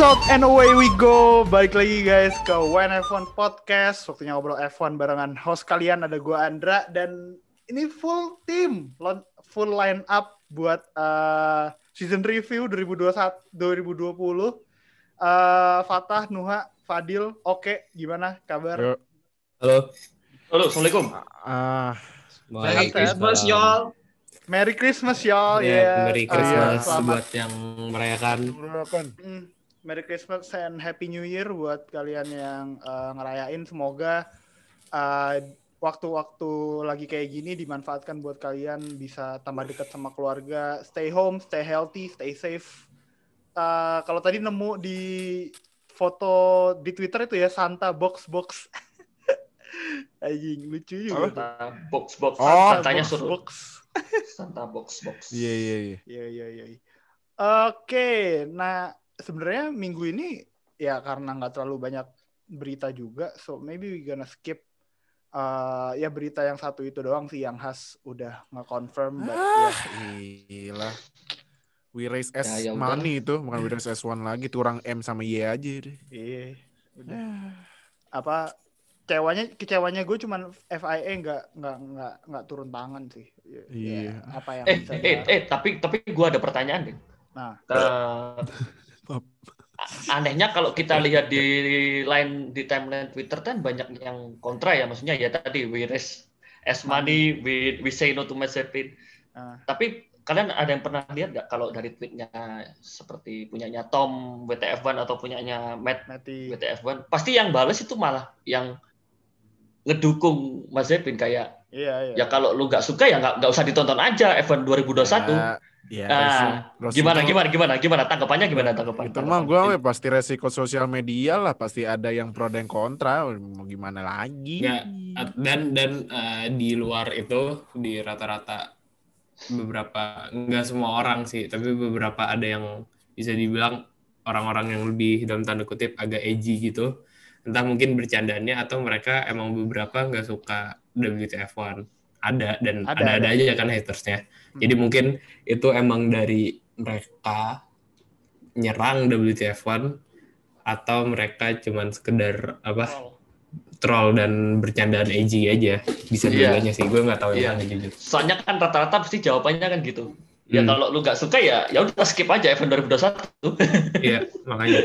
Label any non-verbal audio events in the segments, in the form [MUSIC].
Out and away we go. Balik lagi guys ke One F1 Podcast. Waktunya ngobrol F1 barengan host kalian ada gue Andra dan ini full team, full line up buat uh, season review 2021 2020. Uh, Fatah, Nuha, Fadil, oke, gimana kabar? Yo. Halo. Halo, assalamualaikum. Ah, Merry Christmas, y'all. Merry Christmas y'all Ya, ya. Merry Uh, Christmas selamat buat yang merayakan. Mm, Merry Christmas and Happy New Year buat kalian yang uh, ngerayain. Semoga uh, waktu-waktu lagi kayak gini dimanfaatkan buat kalian bisa tambah dekat sama keluarga. Stay home, stay healthy, stay safe. Uh, kalau tadi nemu di foto di Twitter itu ya Santa box box. [LAUGHS] Anjing lucu juga. tuh. Santa box box. Oh, Santanya box, suruh box. Santa box box. Iya iya iya. Iya iya iya. Oke, nah sebenarnya minggu ini ya karena nggak terlalu banyak berita juga, so maybe we gonna skip uh, ya berita yang satu itu doang sih yang khas udah nge-confirm. but ya. Gila. We raise S Ya, ya udah. money itu, bukan we raise S1 lagi, kurang M sama Y aja deh. Iya, udah. Apa kecewanya kecewanya gue cuman FIA nggak nggak nggak nggak turun tangan sih. Ya, Iya. apa yang Eh, bisa eh, eh, tapi tapi gua ada pertanyaan deh. Nah, Eh, anehnya kalau kita lihat di line di timeline Twitter kan banyak yang kontra ya, maksudnya ya tadi we raise as money, we we say no to Mazepin. Ah. Tapi kalian ada yang pernah lihat nggak kalau dari tweetnya seperti punyanya Tom WTF1 atau punyanya Matt nanti WTF1 pasti yang bales itu malah yang ngedukung Mazepin kayak iya iya. ya kalau lu nggak suka ya nggak nggak usah ditonton aja F1 2021 Ya, ya Nah, Rossi- Rossi gimana itu- gimana gimana gimana tanggapannya gimana tanggapan Itu mah gue pasti resiko sosial media lah, pasti ada yang pro dan kontra, mau gimana lagi. Ya, dan dan eh, di luar itu di rata-rata beberapa nggak semua orang sih, tapi beberapa ada yang bisa dibilang orang-orang yang lebih dalam tanda kutip agak edgy gitu. Entah mungkin bercandanya atau mereka emang beberapa nggak suka WTF1. Ada dan Ada, ada-ada ada. aja kan hatersnya. Jadi mungkin itu emang dari mereka nyerang WTF1 atau mereka cuman sekedar apa troll dan bercandaan edgy aja bisa Iya. dua-duanya sih gue nggak tahu Iya. yang jujur soalnya kan rata-rata pasti jawabannya kan gitu ya Hmm. kalau lu nggak suka ya ya udah skip aja F1 2021 iya [LAUGHS] makanya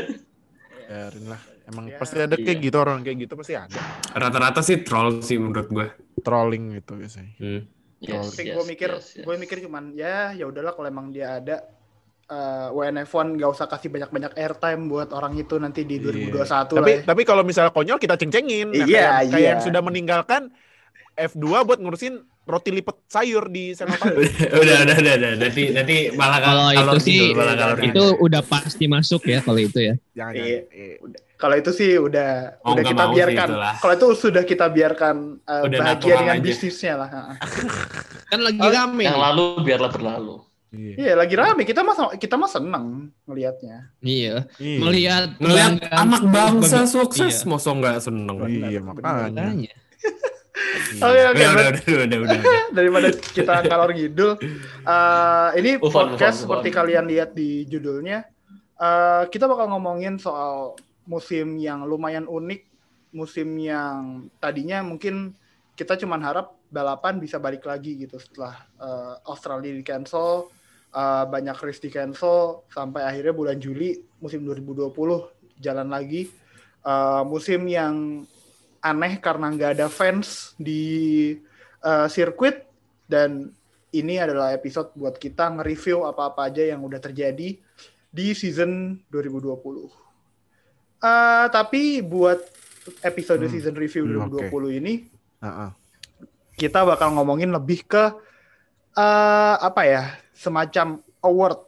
Biarin lah. Emang Ya, pasti ada kayak iya. gitu orang kayak gitu pasti ada. rata-rata sih troll sih menurut gue Trolling gitu biasanya. hmm. Yes, Tapi yes, gue mikir, yes, yes. gue mikir cuman ya ya udahlah kalau emang dia ada eh, WNF1 gak usah kasih banyak-banyak airtime buat orang itu nanti di 2021 Iya. lah. Tapi ya. tapi kalau misalnya konyol kita ceng-cengin. Nah, Iya, kayak, kayak iya. yang sudah meninggalkan F2 buat ngurusin roti lipat sayur di Senopati. [LAUGHS] udah udah udah udah nanti nanti malah Kalau itu sih, itu tidur. udah pasti masuk ya kalau itu ya. Jangan, Iya. jangan. Eh, Kalau itu sih udah Oh, udah kita biarkan. Kalau itu sudah kita biarkan eh, Udah bahagia dengan aja. bisnisnya lah. [LAUGHS] Kan lagi Oh, rame. yang lalu biarlah berlalu Iya. Iya, lagi rame. Kita mah kita mah seneng ngelihatnya. Iya. Iya. Melihat ngeliat pelanggan anak bangsa sebagai- sukses Iya. masa nggak seneng Iya, makanya. Makanya. Oke, oke. udah, udah, udah, [LAUGHS] daripada kita ngalor ngidul. eh, ini podcast seperti kalian lihat di judulnya. eh, kita bakal ngomongin soal musim yang lumayan unik, musim yang tadinya mungkin kita cuman harap balapan bisa balik lagi gitu setelah eh, Australia di cancel, eh, banyak race di cancel sampai akhirnya bulan Juli musim 2020 jalan lagi. Eh, musim yang aneh karena nggak ada fans di eh, sirkuit dan ini adalah episode buat kita nge-review apa-apa aja yang udah terjadi di season 2020. Eh, tapi buat episode Hmm. season review Hmm, 2020 ini Heeh. kita bakal ngomongin lebih ke eh, apa ya semacam award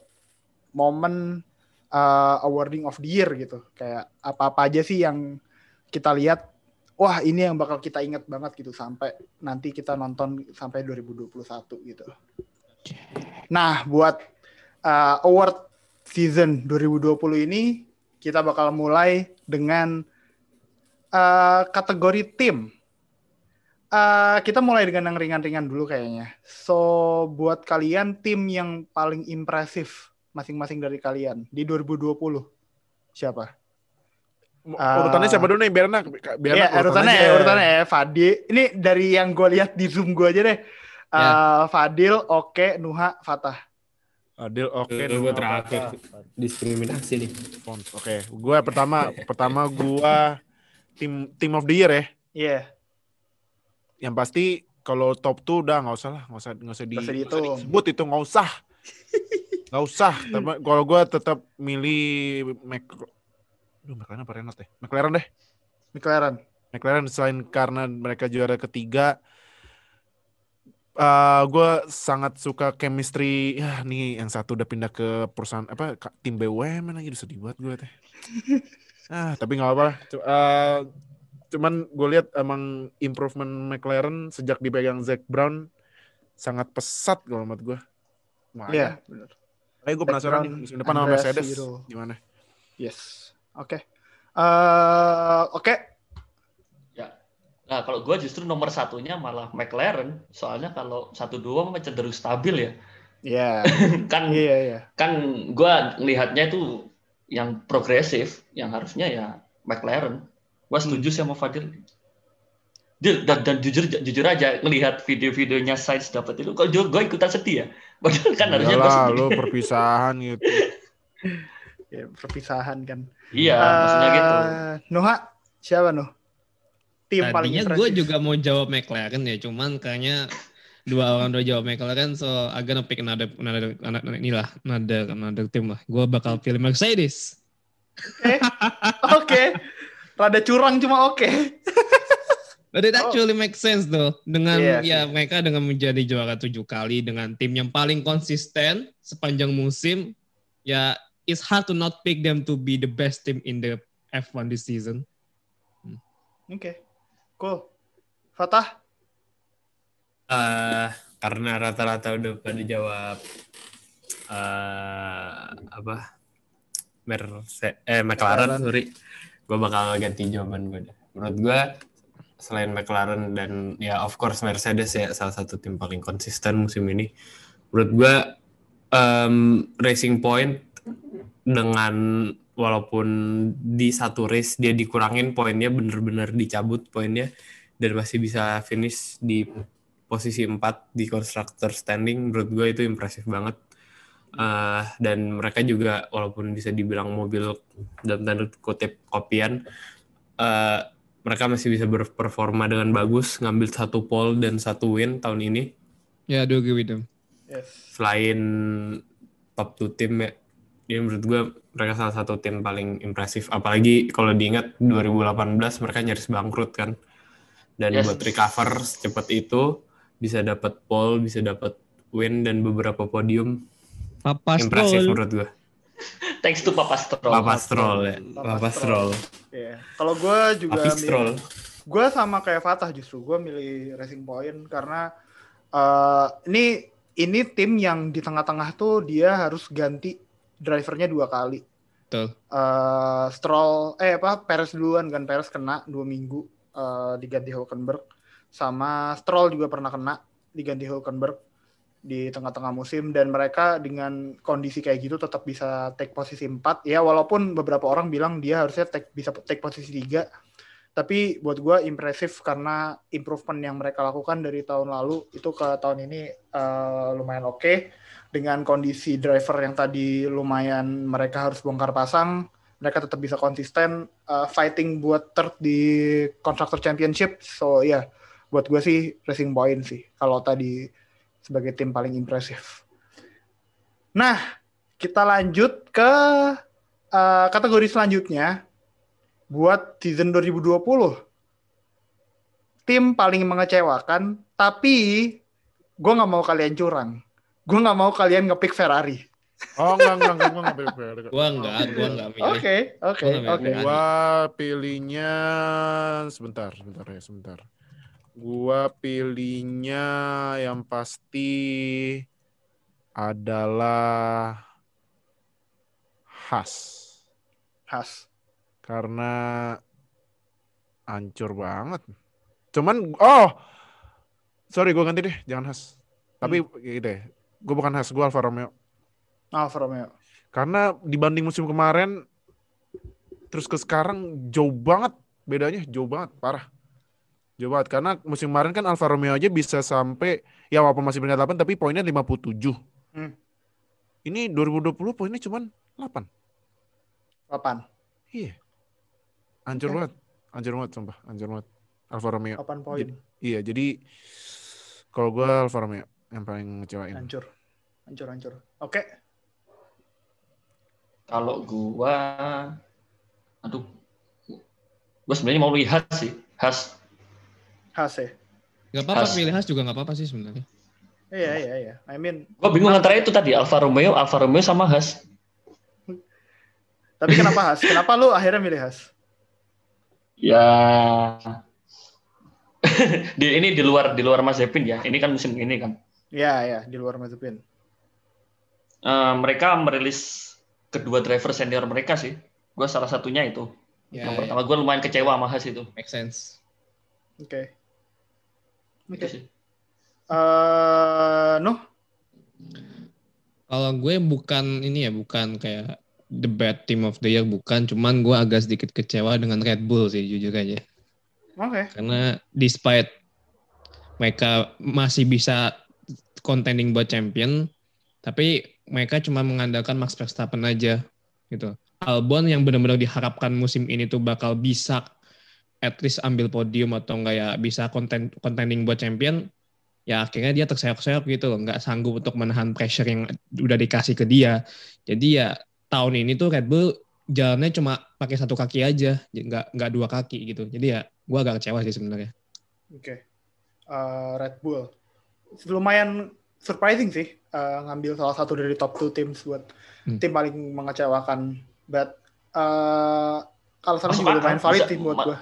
momen eh, awarding of the year gitu kayak apa-apa aja sih yang kita lihat wah ini yang bakal kita ingat banget gitu sampai nanti kita nonton sampai 2021 gitu. Nah buat eh, award season 2020 ini kita bakal mulai dengan eh, kategori tim. Eh, kita mulai dengan yang ringan-ringan dulu kayaknya. So, buat kalian tim yang paling impresif masing-masing dari kalian di 2020. Siapa? Urutannya siapa dulu nih? Biar enak. Biar Iya, enak, urutannya aja. ya, urutannya ya. Fadil. Ini dari yang gue lihat di Zoom gue aja deh. Ya. Eh, Fadil, Oke, Nuha, Fatah. Adil oke. Itu gue terakhir. Diskriminasi nih. Oke, gua pertama pertama gua tim team of the year ya. Iya, Yang pasti kalau top tuh udah nggak usah lah, nggak usah nggak usah di usah disebut itu nggak usah. Nggak usah. Tapi kalau gua tetap milih Mac Duh, McLaren apa Renault ya? McLaren deh. McLaren. McLaren selain karena mereka juara ketiga eh gue sangat suka chemistry ya nih yang satu udah pindah ke perusahaan apa tim BUMN lagi udah sedih banget gue teh [LAUGHS] ah tapi nggak apa Cu- eh, cuman gue lihat emang improvement McLaren sejak dipegang Zac Brown sangat pesat kalau menurut gue Iya, benar. Kayak gue penasaran nih musim depan sama Mercedes gimana Yes. Oke. Eh, oke. Ya. Nah, kalau gue justru nomor satunya malah McLaren. Soalnya kalau satu dua mah cenderung stabil ya. Iya. [LAUGHS] Kan Iya, iya. kan gue ngelihatnya itu yang progresif, yang harusnya ya McLaren. Gue setuju sih sama Fadil. Dan, dan jujur jujur aja ngelihat video-videonya Sainz dapat itu, kok gue ikutan sedih ya. [LAUGHS] Padahal kan harusnya gue sedih. lu perpisahan gitu [LAUGHS] Ya, perpisahan kan. Iya, maksudnya gitu. Eh, Nuha, siapa Nuh? Tim paling Tadinya impresif. gue juga mau jawab McLaren ya, cuman kayaknya dua orang udah jawab McLaren, so I'm gonna pick another, another, another inilah, another, another tim lah. Gue bakal pilih Mercedes. Oke. Rada curang cuma oke. But it Oh. actually make sense though. Dengan Iya ya mereka dengan menjadi juara tujuh kali dengan tim yang paling konsisten sepanjang musim, ya it's hard to not pick them to be the best team in the F1 this season. Oke. Cool. Fatah? Eh, karena rata-rata udah pada jawab eh apa? Merce eh McLaren, sorry. Gue bakal ganti jawaban gue deh. Menurut gue selain McLaren dan ya of course Mercedes ya salah satu tim paling konsisten musim ini. Menurut gue em, Racing Point dengan walaupun di satu race dia dikurangin poinnya bener-bener dicabut poinnya dan masih bisa finish di posisi 4 di constructor standing menurut gue itu impresif banget Eh, dan mereka juga walaupun bisa dibilang mobil dalam tanda kutip kopian eh, mereka masih bisa berperforma dengan bagus ngambil satu pole dan satu win tahun ini Ya, yeah, do agree with them. Yes. selain top 2 tim ya dia menurut gue mereka salah satu tim paling impresif apalagi kalau diingat 2018 mereka nyaris bangkrut kan dan Yes. buat recover secepat itu bisa dapat pole bisa dapat win dan beberapa podium Papa impresif Stroll. menurut gue Thanks to Papa Stroll. Papa Stroll ya Papa Papa Stroll. Stroll Iya. Kalau gue juga Papi Stroll gue sama kayak Fatah justru gue milih Racing Point karena eh, ini ini tim yang di tengah-tengah tuh dia harus ganti drivernya dua kali. Betul. Eh, Stroll eh apa Perez duluan kan Perez kena dua minggu eh, diganti Hulkenberg sama Stroll juga pernah kena diganti Hulkenberg di tengah-tengah musim dan mereka dengan kondisi kayak gitu tetap bisa take posisi 4 ya walaupun beberapa orang bilang dia harusnya take, bisa take posisi 3 tapi buat gue impresif karena improvement yang mereka lakukan dari tahun lalu itu ke tahun ini eh, lumayan oke. Dengan kondisi driver yang tadi lumayan mereka harus bongkar pasang mereka tetap bisa konsisten eh, fighting buat third di constructor championship. So ya buat gue sih Racing Point sih kalau tadi sebagai tim paling impresif. Nah kita lanjut ke eh, kategori selanjutnya buat season 2020 tim paling mengecewakan tapi gue nggak mau kalian curang gue nggak mau kalian ngepick Ferrari oh enggak enggak enggak gue enggak pilih Ferrari. Gua enggak, gua enggak milih. oke oke oke. Gua pilihnya sebentar, sebentar ya, sebentar. Gua pilihnya yang pasti adalah khas Has karena hancur banget. Cuman oh sorry gue ganti deh, jangan khas. Tapi gitu deh, gue bukan khas, gue Alfa Romeo. Alfa Romeo Karena dibanding musim kemarin terus ke sekarang jauh banget bedanya jauh banget parah jauh banget karena musim kemarin kan Alfa Romeo aja bisa sampai ya walaupun masih peringkat 8 tapi poinnya 57 Hmm. ini 2020 poinnya cuman 8 8. iya hancur Oke. banget hancur banget sumpah hancur banget Alfa Romeo 8 poin. Jadi- iya jadi kalau gue Alfa Romeo yang paling ngecewain Hancur. Hancur, hancur. Oke. Kalau gua, aduh, gua sebenarnya mau lihat sih, Has. Has ya. Gak apa-apa milih Has juga gak apa-apa sih sebenarnya. Iya, iya, iya. I mean, Gua bingung antara itu tadi Alfa Romeo, Alfa Romeo sama Has. [LAUGHS] tapi kenapa Has? Kenapa lu akhirnya milih Has? Ya, [LAUGHS] di ini di luar di luar Mazepin ya. Ini kan musim ini kan. Iya, iya, di luar Mazepin. Eh, mereka merilis kedua driver senior mereka sih. Gua salah satunya itu. Ya, yang pertama gua lumayan kecewa sama Has itu. make sense. Oke. Itu sih. Eh, Nuh, Kalau gue bukan ini ya, bukan kayak the bad team of the year, bukan. Cuman gue agak sedikit kecewa dengan Red Bull sih, jujur aja. oke. Karena despite mereka masih bisa contending buat champion, tapi mereka cuma mengandalkan Max Verstappen aja gitu. Albon yang benar-benar diharapkan musim ini tuh bakal bisa at least ambil podium atau enggak ya bisa content, contending buat champion, ya akhirnya dia terseok-seok gitu loh, nggak sanggup untuk menahan pressure yang udah dikasih ke dia. Jadi ya tahun ini tuh Red Bull jalannya cuma pakai satu kaki aja, nggak nggak dua kaki gitu. Jadi ya gue agak kecewa sih sebenarnya. Oke. Eh, Red Bull. Lumayan surprising sih eh, ngambil salah satu dari top 2 teams buat Hmm. tim paling mengecewakan. But eh alasannya Masuk juga akal. lumayan valid sih buat ma- gue.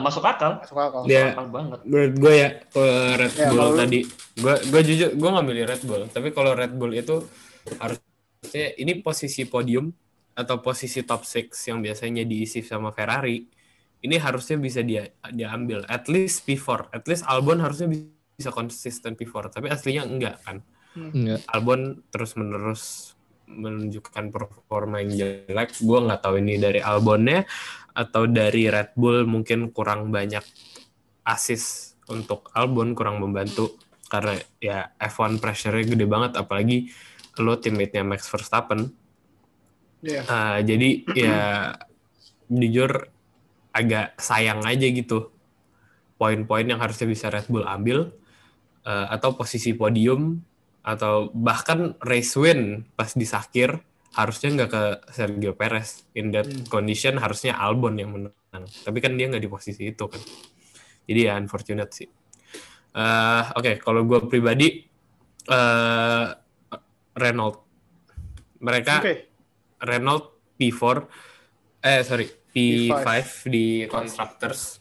Masuk akal. masuk akal. Dia- Masuk akal banget. menurut gue ya ke Red Ya, Bull kalau tadi gue gue jujur gue nggak milih Red Bull tapi kalau Red Bull itu harusnya ini posisi podium atau posisi top 6 yang biasanya diisi sama Ferrari ini harusnya bisa dia diambil at least P4 at least Albon harusnya bisa konsisten P4 tapi aslinya enggak kan Enggak. Albon terus menerus menunjukkan performa yang jelek. Gue nggak tahu ini dari Albonnya atau dari Red Bull mungkin kurang banyak assist untuk Albon kurang membantu karena ya F1 pressure-nya gede banget apalagi lo teammate-nya Max Verstappen. Iya. Uh, jadi ya jujur agak sayang aja gitu poin-poin yang harusnya bisa Red Bull ambil uh, atau posisi podium atau bahkan race win pas di Sakir harusnya nggak ke Sergio Perez in that Hmm. condition harusnya Albon yang menang tapi kan dia nggak di posisi itu kan jadi ya unfortunate sih Eh, oke kalau gue pribadi eh Renault. Mereka Oke. Renault P4 eh sorry P5, di constructors.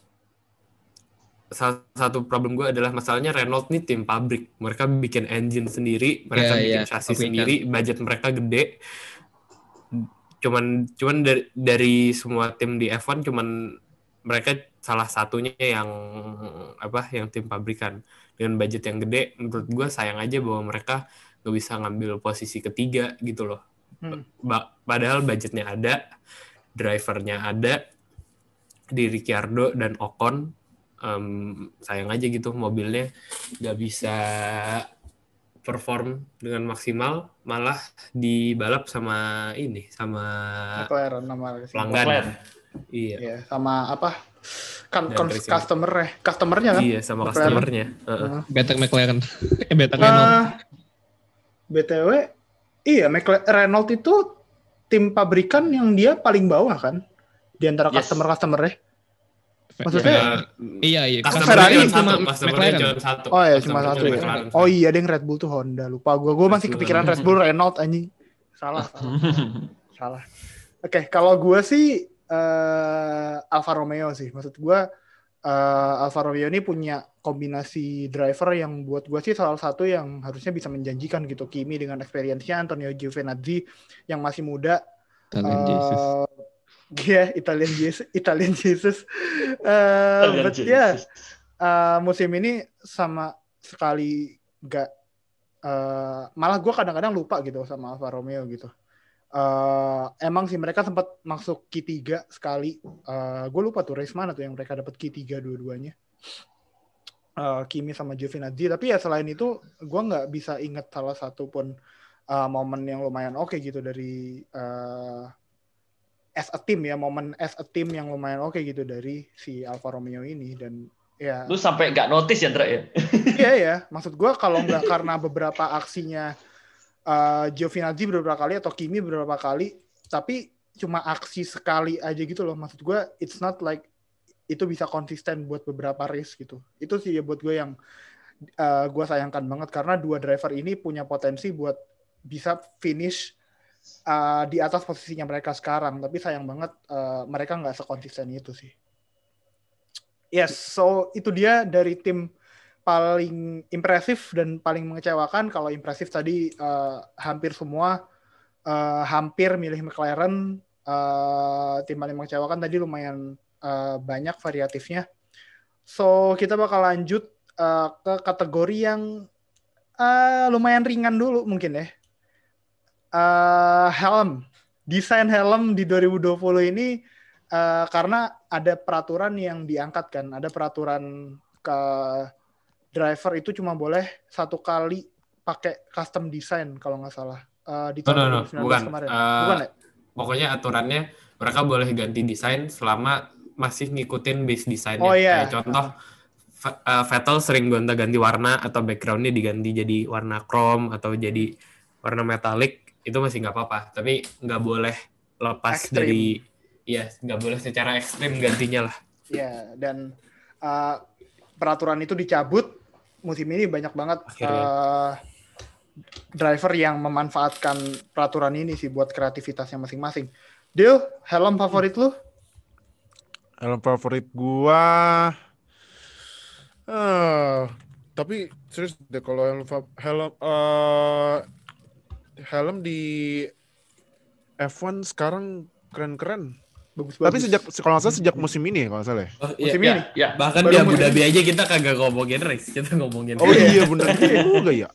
Salah satu problem gue adalah masalahnya Renault nih tim pabrik. Mereka bikin engine sendiri mereka Ya, bikin ya, chassis pabrikan. sendiri budget mereka gede. Cuman cuman dari, dari semua tim di F1 cuman mereka salah satunya yang apa yang tim pabrikan. Dengan budget yang gede menurut gue sayang aja bahwa mereka nggak bisa ngambil posisi ketiga gitu loh Hmm. Ba- padahal budgetnya ada, drivernya ada di Ricciardo dan Ocon. Em, sayang aja gitu mobilnya nggak bisa perform dengan maksimal, malah dibalap sama ini sama McLaren nama pelanggan. McLaren. Iya, Iya, sama apa? Kan racing. customer ya, customernya kan? iya sama McLaren. customernya. Heeh. Heeh. Better McLaren. [LAUGHS] eh, better Renault. BTW, iya McLaren Renault itu tim pabrikan yang dia paling bawah kan di antara Yes. customer-customernya. Maksudnya- Eh, iya, iya. customernya Ferrari cuma customernya McLaren. cuma satu. Oh ya cuma satu ya. McLaren. Oh iya deh Red Bull tuh Honda. Lupa gue. Gue masih kepikiran Red Bull Renault anjing. Salah. salah. [LAUGHS] salah. Oke, kalau gue sih eh Alfa Romeo sih. Maksud gue eh Alfa Romeo ini punya kombinasi driver yang buat gue sih salah satu yang harusnya bisa menjanjikan gitu. Kimi dengan experience-nya, Antonio Giovinazzi yang masih muda. Italian Jesus. Eh, Iya, Italian Jesus, Italian Jesus. Eh, Kalian but Jesus. ya, eh, musim ini sama sekali nggak eh, malah gue kadang-kadang lupa gitu sama Alfa Romeo gitu eh, emang sih mereka sempat masuk Q 3 sekali. Eh, gue lupa tuh race mana tuh yang mereka dapat Q 3 dua-duanya. Eh, Kimi sama Giovinazzi. Tapi ya selain itu, gue nggak bisa inget salah satu pun eh, momen yang lumayan oke gitu dari eh, as a team ya, momen as a team yang lumayan oke gitu dari si Alfa Romeo ini dan ya. Lu sampai nggak notice ya, Ndra ya? Iya ya, maksud gue kalau nggak karena beberapa aksinya uh, Giovinazzi beberapa kali atau Kimi beberapa kali, tapi cuma aksi sekali aja gitu loh. Maksud gue, it's not like itu bisa konsisten buat beberapa race gitu. Itu sih ya buat gue yang uh, gue sayangkan banget karena dua driver ini punya potensi buat bisa finish uh, di atas posisinya mereka sekarang. Tapi sayang banget uh, mereka nggak sekonsisten itu sih. Yes, so itu dia dari tim paling impresif dan paling mengecewakan. Kalau impresif tadi uh, hampir semua uh, hampir milih McLaren. Uh, tim paling mengecewakan tadi lumayan uh, banyak variatifnya. So kita bakal lanjut uh, ke kategori yang uh, lumayan ringan dulu mungkin ya. Uh, helm, desain helm di 2020 ini uh, karena ada peraturan yang diangkat kan, ada peraturan ke driver itu cuma boleh satu kali pakai custom design kalau nggak salah uh, di tahun no, no, 2019 bukan. kemarin. Eh, bukan ya? Pokoknya aturannya mereka boleh ganti desain selama masih ngikutin base desainnya. Oh, iya. Kayak contoh eh, Vettel sering gonta-ganti warna atau backgroundnya diganti jadi warna chrome atau jadi warna metalik itu masih nggak apa-apa. Tapi nggak boleh lepas Ekstrim. dari ya nggak boleh secara ekstrim gantinya lah. Ya, dan uh, peraturan itu dicabut musim ini banyak banget Akhirnya. uh, driver yang memanfaatkan peraturan ini sih buat kreativitasnya masing-masing. Deal, helm favorit lu? Helm favorit gua eh tapi serius deh kalau helm helm eh helm di F1 sekarang keren-keren. Bagus-bagus. Tapi sejak kalau nggak salah sejak musim ini ya kalau nggak salah ya. Oh, Musim iya, ini? Ya, Bahkan Baru di Abu Dhabi aja kita kagak ngomongin race, kita ngomongin Oh iya bener juga ya.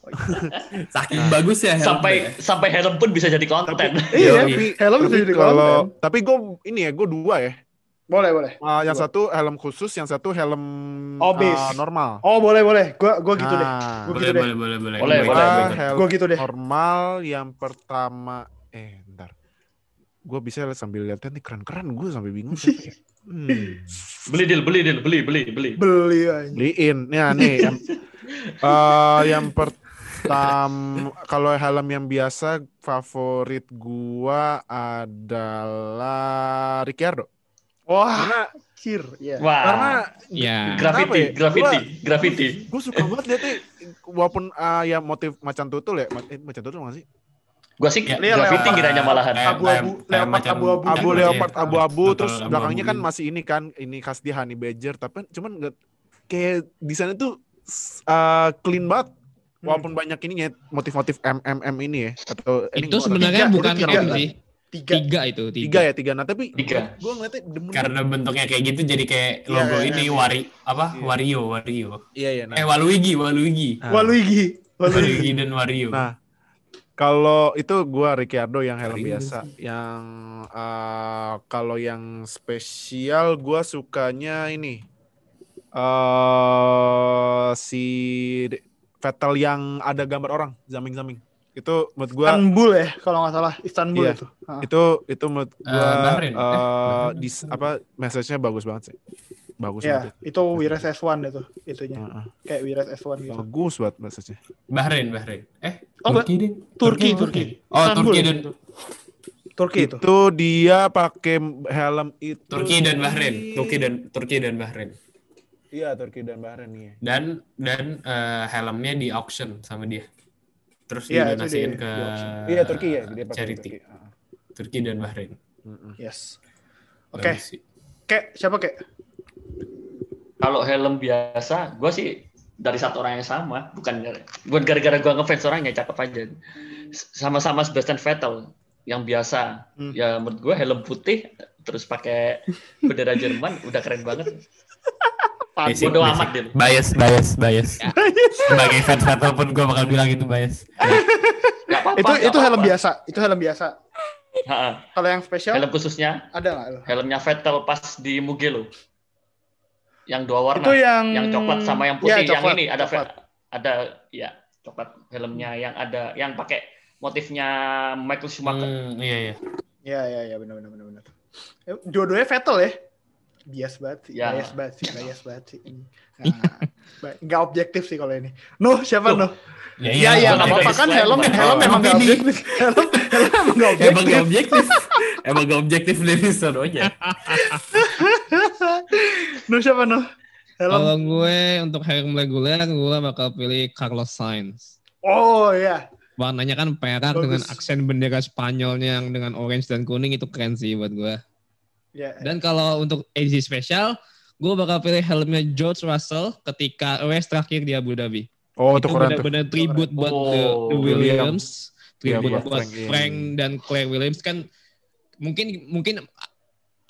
[LAUGHS] saking bagus ya helmnya. sampai sampai helm pun bisa jadi konten. [LAUGHS] Iya, Tapi, helm tapi bisa jadi kalau konten. tapi gue ini ya gue dua ya. Boleh, boleh. Ah, yang Dua. satu helm khusus, yang satu helm ah, normal. Oh, boleh, boleh. Gua gua gitu deh. Nah, Gua boleh, gitu deh. boleh, boleh, boleh, Boleh, boleh, Gua helm gitu deh. normal yang pertama eh. Gue bisa sambil lihatnya nih keren-keren gue sampai bingung. siapa [LAUGHS] ya? Hmm. Beli deal, beli deal, beli, beli, beli. Beli aja. Beliin. Ya nih yang, [LAUGHS] eh, yang pertama kalau helm yang biasa favorit gua adalah Ricciardo. Wah, Karena cir. Ya. Wah, karena Ya. graffiti, ya? graffiti, graffiti. gue suka banget dia tuh walaupun ah, ya motif macan tutul ya eh, macan tutul nggak sih Gua sih Ya, graffiti kiranya malahan. Kayak- Abu-abu, kayak- leopard abu-abu. abu leopard abu-abu terus belakangnya kan gitu. masih ini kan ini khas dia honey badger tapi cuman nggak kayak desainnya tuh uh, clean banget Hmm. walaupun banyak ininya motif-motif MMM ini ya atau ini Itu gua- sebenarnya Tiga, bukan. M sih. Tiga. Tiga itu, tiga tiga. ya tiga nah tapi Tiga. gue ngeliatnya demen Karena bentuknya kayak gitu jadi kayak Iya, logo iya, ini iya. wari apa Iya. Wario Wario. iya iya nah, Eh Waluigi Waluigi. Nah. Waluigi. Waluigi. Waluigi dan Wario. Nah, kalau itu gua Ricciardo yang helm biasa. Yang eh, kalau yang spesial gua sukanya ini eh si Vettel yang ada gambar orang zaming-zaming. Itu menurut gua Istanbul ya, kalau nggak salah. Istanbul Iya. itu. Ah. itu itu menurut gua Eh, Bahrain. dis- apa message-nya bagus banget sih. Bagus Ya, banget. itu Wires S1 itu, itunya. Heeh. Kayak Wires S1 gitu. Bagus banget message-nya. Bahrain Bahrain. Eh Oh, Turki. Turki, apa? Turki. Oh Istanbul Turki ya? dan Turki itu. Itu dia pakai helm itu. Turki dan Bahrain. Turki dan Turki dan Bahrain. Iya, Turki dan Bahrain nih. Dan dan eh, helmnya di auction sama dia. Terus Iya, didonasiin di- ke. Iya, Turki ya, dia pakai charity. Turki. Turki dan Bahrain. Yes. Oke, sih. Kek, siapa Kek? Kalau helm biasa, gua sih dari satu orang yang sama, bukan bukan gara-gara gua ngefans orangnya cakep aja. Sama-sama Sebastian Vettel yang biasa. Hmm. Ya menurut gua helm putih terus pakai bendera Jerman udah keren banget. Basic, Bodo amat, Din. Bias, bias, bias. Sebagai fans Vettel pun gue bakal bilang itu bias. Gak apa-apa. itu gak itu helm apa-apa. biasa, itu helm biasa. Ha, Kalau yang spesial helm khususnya, ada nggak helmnya Vettel pas di Mugello. Yang dua warna. Itu yang yang coklat sama yang Ya, putih yang coklat, ini ada coklat. ada ya coklat helmnya yang ada yang pakai motifnya Michael Schumacher. Hmm, iya iya. Ya ya ya benar benar benar benar. Eh, Dua-duanya Vettel ya. Bias banget sih, Ya. bias banget sih, bias banget sih. [LAUGHS] Nah, nggak objektif sih kalau ini. Nuh, siapa Tuh. Nuh? Ya, Iya, iya, nggak nggak apa-apa apa-apa. kan [LAUGHS] helm, helm emang nggak Tapi ini- objektif. Helm, helm emang nggak Emang objektif. gak objektif. Emang gak objektif dari sononya. [LAUGHS] Nuh, siapa Nuh? Kalau gue untuk helm reguler, gue bakal pilih Carlos Sainz. Oh iya. Warnanya kan perak Bagus. dengan aksen bendera Spanyolnya yang dengan orange dan kuning itu keren sih buat gue. Ya. Dan kalau untuk edisi spesial, gue bakal pilih helmnya George Russell ketika race terakhir di Abu Dhabi. Oh, itu itu keren tuh. benar-benar tribute buat Oh, the, the Williams, Iya, tribute buat buat Frank, iya. Frank dan Claire Williams kan mungkin mungkin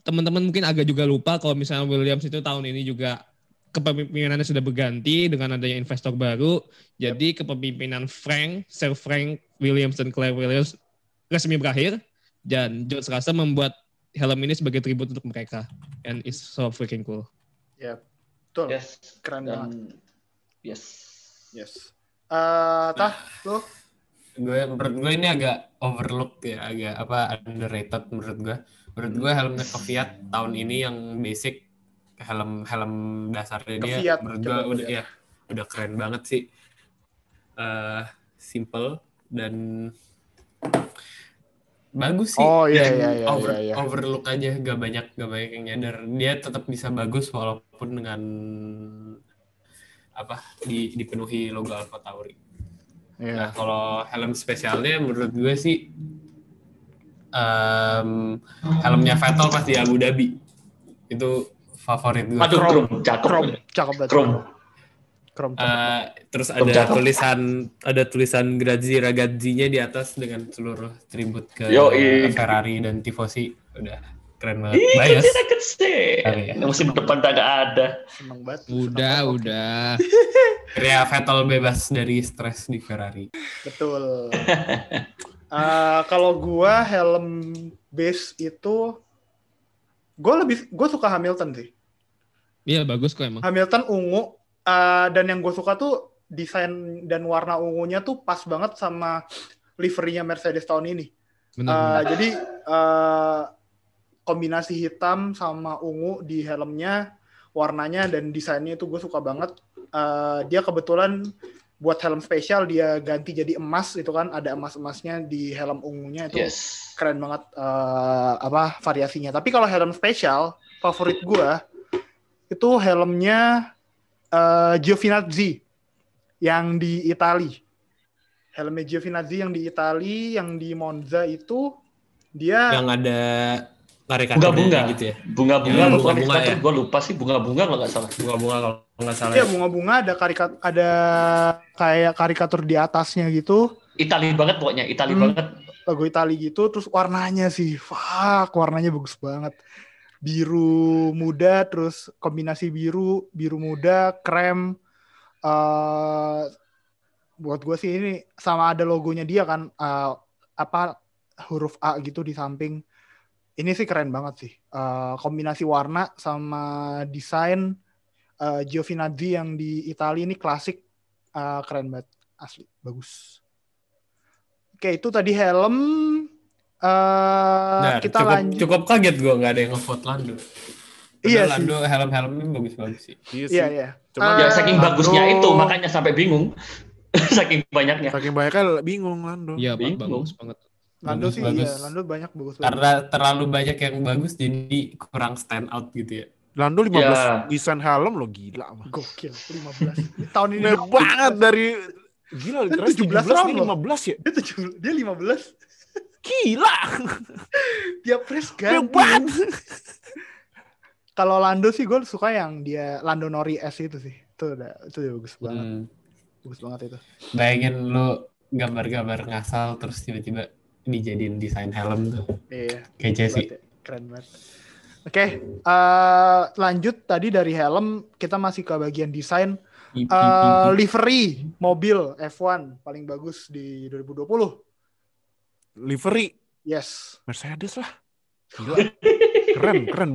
teman-teman mungkin agak juga lupa kalau misalnya Williams itu tahun ini juga kepemimpinannya sudah berganti dengan adanya investor baru. Jadi kepemimpinan Frank, Sir Frank Williams dan Claire Williams resmi berakhir dan George Russell membuat helm ini sebagai tribute untuk mereka and it's so freaking cool. Betul. Yes. Keren banget. Yes. Yes. Eh, tah, lu? gue menurut gue ini agak overlooked ya, agak apa underrated menurut gue. Menurut gue helmnya Kvyat tahun ini yang basic helm helm dasarnya dia Kvyat, menurut gue udah ya udah keren banget sih. eh simple dan bagus sih. Oh, iya, Dan iya, iya, over- iya, iya. Overlook aja, gak banyak gak banyak yang nyadar. Dia tetap bisa bagus walaupun dengan apa di dipenuhi logo Alfa Tauri. Iya. Nah, kalau helm spesialnya menurut gue sih em, helmnya Vettel pas di Abu Dhabi. Itu favorit gue. Aduh, Chrome. Chrome, cakep. Chrome, cakep banget. Chrome. Chrome. Eh, terus Cakep. ada tulisan ada tulisan Grazzi Ragazzi-nya di atas dengan seluruh tribut ke Yoi. Ferrari dan Tifosi. Udah keren banget. Ih, Bias. kita kece. Oke, ya. Musim depan tak ada. Seneng banget. Udah, seneng banget. udah. Akhirnya Vettel bebas dari stres di Ferrari. Betul. [LAUGHS] Eh, kalau gua helm base itu gue lebih gue suka Hamilton sih. Iya bagus kok emang. Hamilton ungu eh, dan yang gue suka tuh desain dan warna ungunya tuh pas banget sama liverynya Mercedes tahun ini. Benar. Benar. jadi eh, kombinasi hitam sama ungu di helmnya, warnanya dan desainnya itu gue suka banget. Eh, dia kebetulan buat helm spesial dia ganti jadi emas itu kan ada emas-emasnya di helm ungunya itu Yes. keren banget eh, apa variasinya. Tapi kalau helm spesial favorit gue itu helmnya eh, Giovinazzi yang di Itali. Helmnya Giovinazzi yang di Itali, yang di Monza itu dia Yang ada karikaturnya Bunga-bunga. gitu ya. Bunga-bunga Ya, bunga-bunga ya. Gue lupa sih bunga-bunga kalau nggak salah. Bunga-bunga kalau nggak salah. ya bunga-bunga ada karikat ada kayak karikatur di atasnya gitu, Itali banget pokoknya, Itali Hmm. banget. logo Itali gitu, terus warnanya sih, fuck, warnanya bagus banget. Biru muda, terus kombinasi biru, biru muda, krem. eh buat gue sih ini sama ada logonya dia kan, eh, apa huruf A gitu di samping. Ini sih keren banget sih. Eh, kombinasi warna sama desain eh, Giovinazzi yang di Italia ini klasik, eh, keren banget, asli, bagus. Oke, itu tadi helm. Eh Bentar, kita cukup, lanjut. cukup kaget gue nggak ada yang nge-vote Lando. Iya sih. Lando helm-helmnya bagus-bagus sih. Iya sih. Iya, iya. Cuman Eh, Ya saking Lando- bagusnya itu makanya sampai bingung. [LAUGHS] saking banyaknya. saking banyaknya bingung Lando. Iya, bingung. bagus banget. Lando Bagus, sih, bagus. iya, Lando banyak bagus banget. Karena terlalu banyak yang bagus jadi kurang stand out gitu ya. Lando 15 Ya. desain helm lo gila mah. Gokil, 15. [LAUGHS] Tahun ini banget dari gila Kan keren 17 17 round ini loh. 15 ya. dia 17, dia 15. [LAUGHS] Gila. Race Gede ganti. banget. [LAUGHS] Kalau Lando sih gue suka yang dia Lando Nori S itu sih. Itu udah itu udah bagus banget. Hmm. Bagus banget itu. Bayangin lu gambar-gambar ngasal terus tiba-tiba dijadiin desain helm tuh. Iya. Kece sih. Keren banget. Oke, eh, lanjut tadi dari helm kita masih ke bagian desain ip. livery mobil F1 paling bagus di 2020. Livery. Yes. Mercedes lah. Gila. keren, keren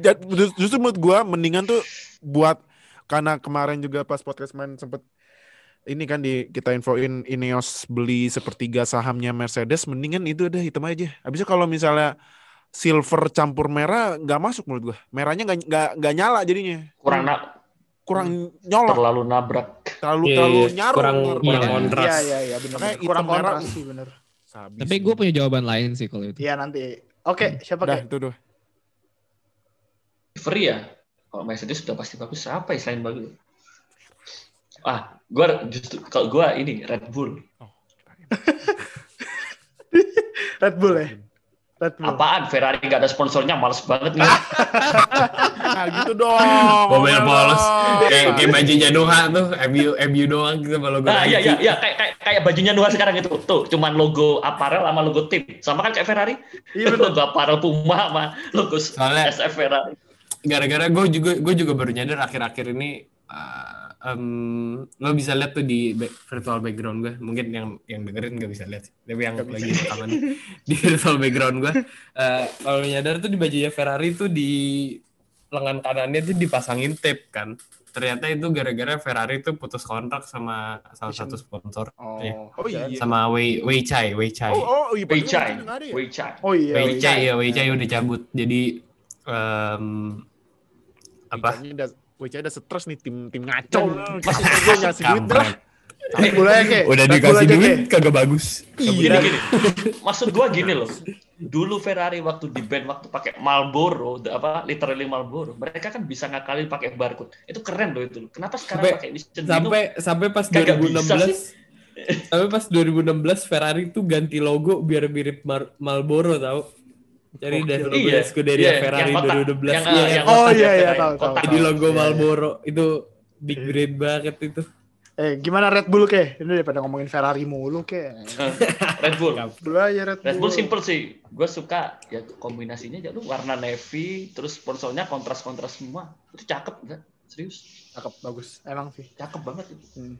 just- Justru menurut gua mendingan tuh buat karena kemarin juga pas podcast main sempet ini kan di kita infoin Ineos beli sepertiga sahamnya Mercedes, mendingan itu udah hitam aja. Habisnya kalau misalnya silver campur merah nggak masuk menurut gua. Merahnya nggak nggak nggak nyala jadinya. kurang na- Kurang nyolok, terlalu nabrak. terlalu Iya, terlalu iya. nyaru. Kurang- kurang kontras. Iya, iya, iya, benar. Kurang kontras sih, bener. Sabis Tapi gue punya jawaban lain sih kalau itu. Iya, nanti. Oke, siapa Udah kayak? itu doh. Free ya. Kalau Mercedes sudah pasti bagus. Apa ya selain bagus? Ah, gua justru kalau gua ini Red Bull. Oh, [LAUGHS] Red Bull ya? Red Bull. Apaan Ferrari nggak ada sponsornya? Males banget nih. [LAUGHS] Nah gitu dong. Mobil polos. Kayak, kayak bajunya Doha tuh, MU, MU doang gitu sama logo. Nah, iya Nike. iya iya kayak kayak kayak bajunya Noah sekarang itu. Tuh, cuman logo apparel sama logo tim. Sama kan kayak Ferrari. Iya, logo apparel Puma sama logo Soalnya- SF Ferrari. gara-gara gue juga gue juga baru nyadar akhir-akhir ini uh, em, lo bisa lihat tuh di back- virtual background gue mungkin yang yang dengerin nggak bisa lihat sih. tapi yang lagi rekaman [LAUGHS] di virtual background gue uh, kalau nyadar tuh di bajunya Ferrari tuh di lengan kanannya tuh dipasangin tape kan ternyata itu gara-gara Ferrari tuh putus kontrak sama salah satu sponsor Oh, Iya. Oh iya. sama Wei Wei Chai Wei Chai Oh, oh iya. Wei padahal Chai. ya? Wei Chai. Oh iya. Wei iya. Chai ya Wei Chai udah cabut jadi em, apa Wicanya udah stres nih tim tim ngaco. Kasih gue ngasih duit Bull aja, Ke. udah dikasih duit kagak bagus Gini Iya. gini. Maksud gua gini loh. Dulu Ferrari waktu di band waktu pakai Marlboro, apa literally Marlboro, mereka kan bisa ngakalin pakai barcode. Itu keren loh itu. loh. Kenapa sekarang Sampai- pakai Dino? sampai sampai pas Kagak bisa 2016 sampai pas 2016 Ferrari tuh ganti logo biar mirip Mar- Marlboro tau jadi dari Iya, Scuderia iya, Ferrari yang kotak, 2012 yang, iya, yang Oh, iya, ya, iya, tahu, tahu. jadi logo Iya, iya. Marlboro itu big grade banget itu Eh, gimana Red Bull, Ke? Ini daripada ngomongin Ferrari mulu, Ke. [LAUGHS] Red Bull. Dulu aja Red Bull. Red Bull simple sih. Gue suka ya kombinasinya aja lu warna navy, terus sponsornya kontras-kontras semua. Itu cakep enggak? Serius. Cakep, bagus. Emang sih. Cakep banget itu. Hmm.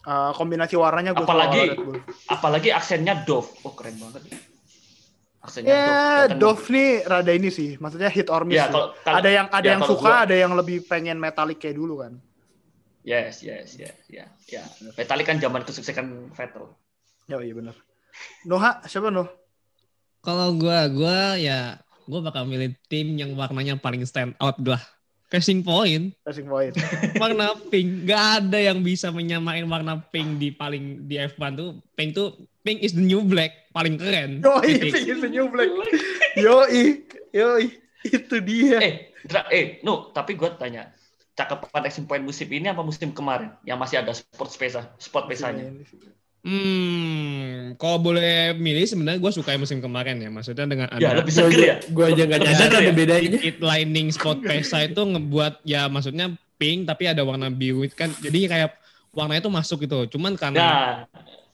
Eh, kombinasi warnanya gue Apalagi- Red Bull. Apalagi aksennya Dove. Oh, keren banget. Aksennya Ya, kelihatan Dove nih rada ini sih. Maksudnya hit or miss. Ya, sih. kalau- kalau- ada yang ada ya, yang suka, gua- ada yang lebih pengen metalik kayak dulu kan. Yes, yes, yes, ya, ya. Vettel kan zaman kesuksesan Vettel. Ya iya benar. Noha, siapa Noh? Kalau gua, gua ya gua bakal milih tim yang warnanya paling stand out lah. Racing Point, Racing Point. [LAUGHS] warna pink. Gak ada yang bisa menyamain warna pink di paling di F1 tuh. Pink tuh pink is the new black, paling keren. Yoi, Titik. Pink is the new black. Yoi, yoi. Itu dia. Eh, Dra, eh, no, tapi gue tanya, cakepan Racing Point musim ini apa musim kemarin yang masih ada sport pesa, sport pesanya? Hmm, kalau boleh milih sebenarnya gue suka yang musim kemarin ya. Maksudnya dengan ada Ya, lebih seger ya. gue aja gak nyadar ada ya? bedanya it lining spot pesa itu ngebuat ya maksudnya pink tapi ada warna biru kan. Jadi kayak warnanya itu masuk gitu. Cuman karena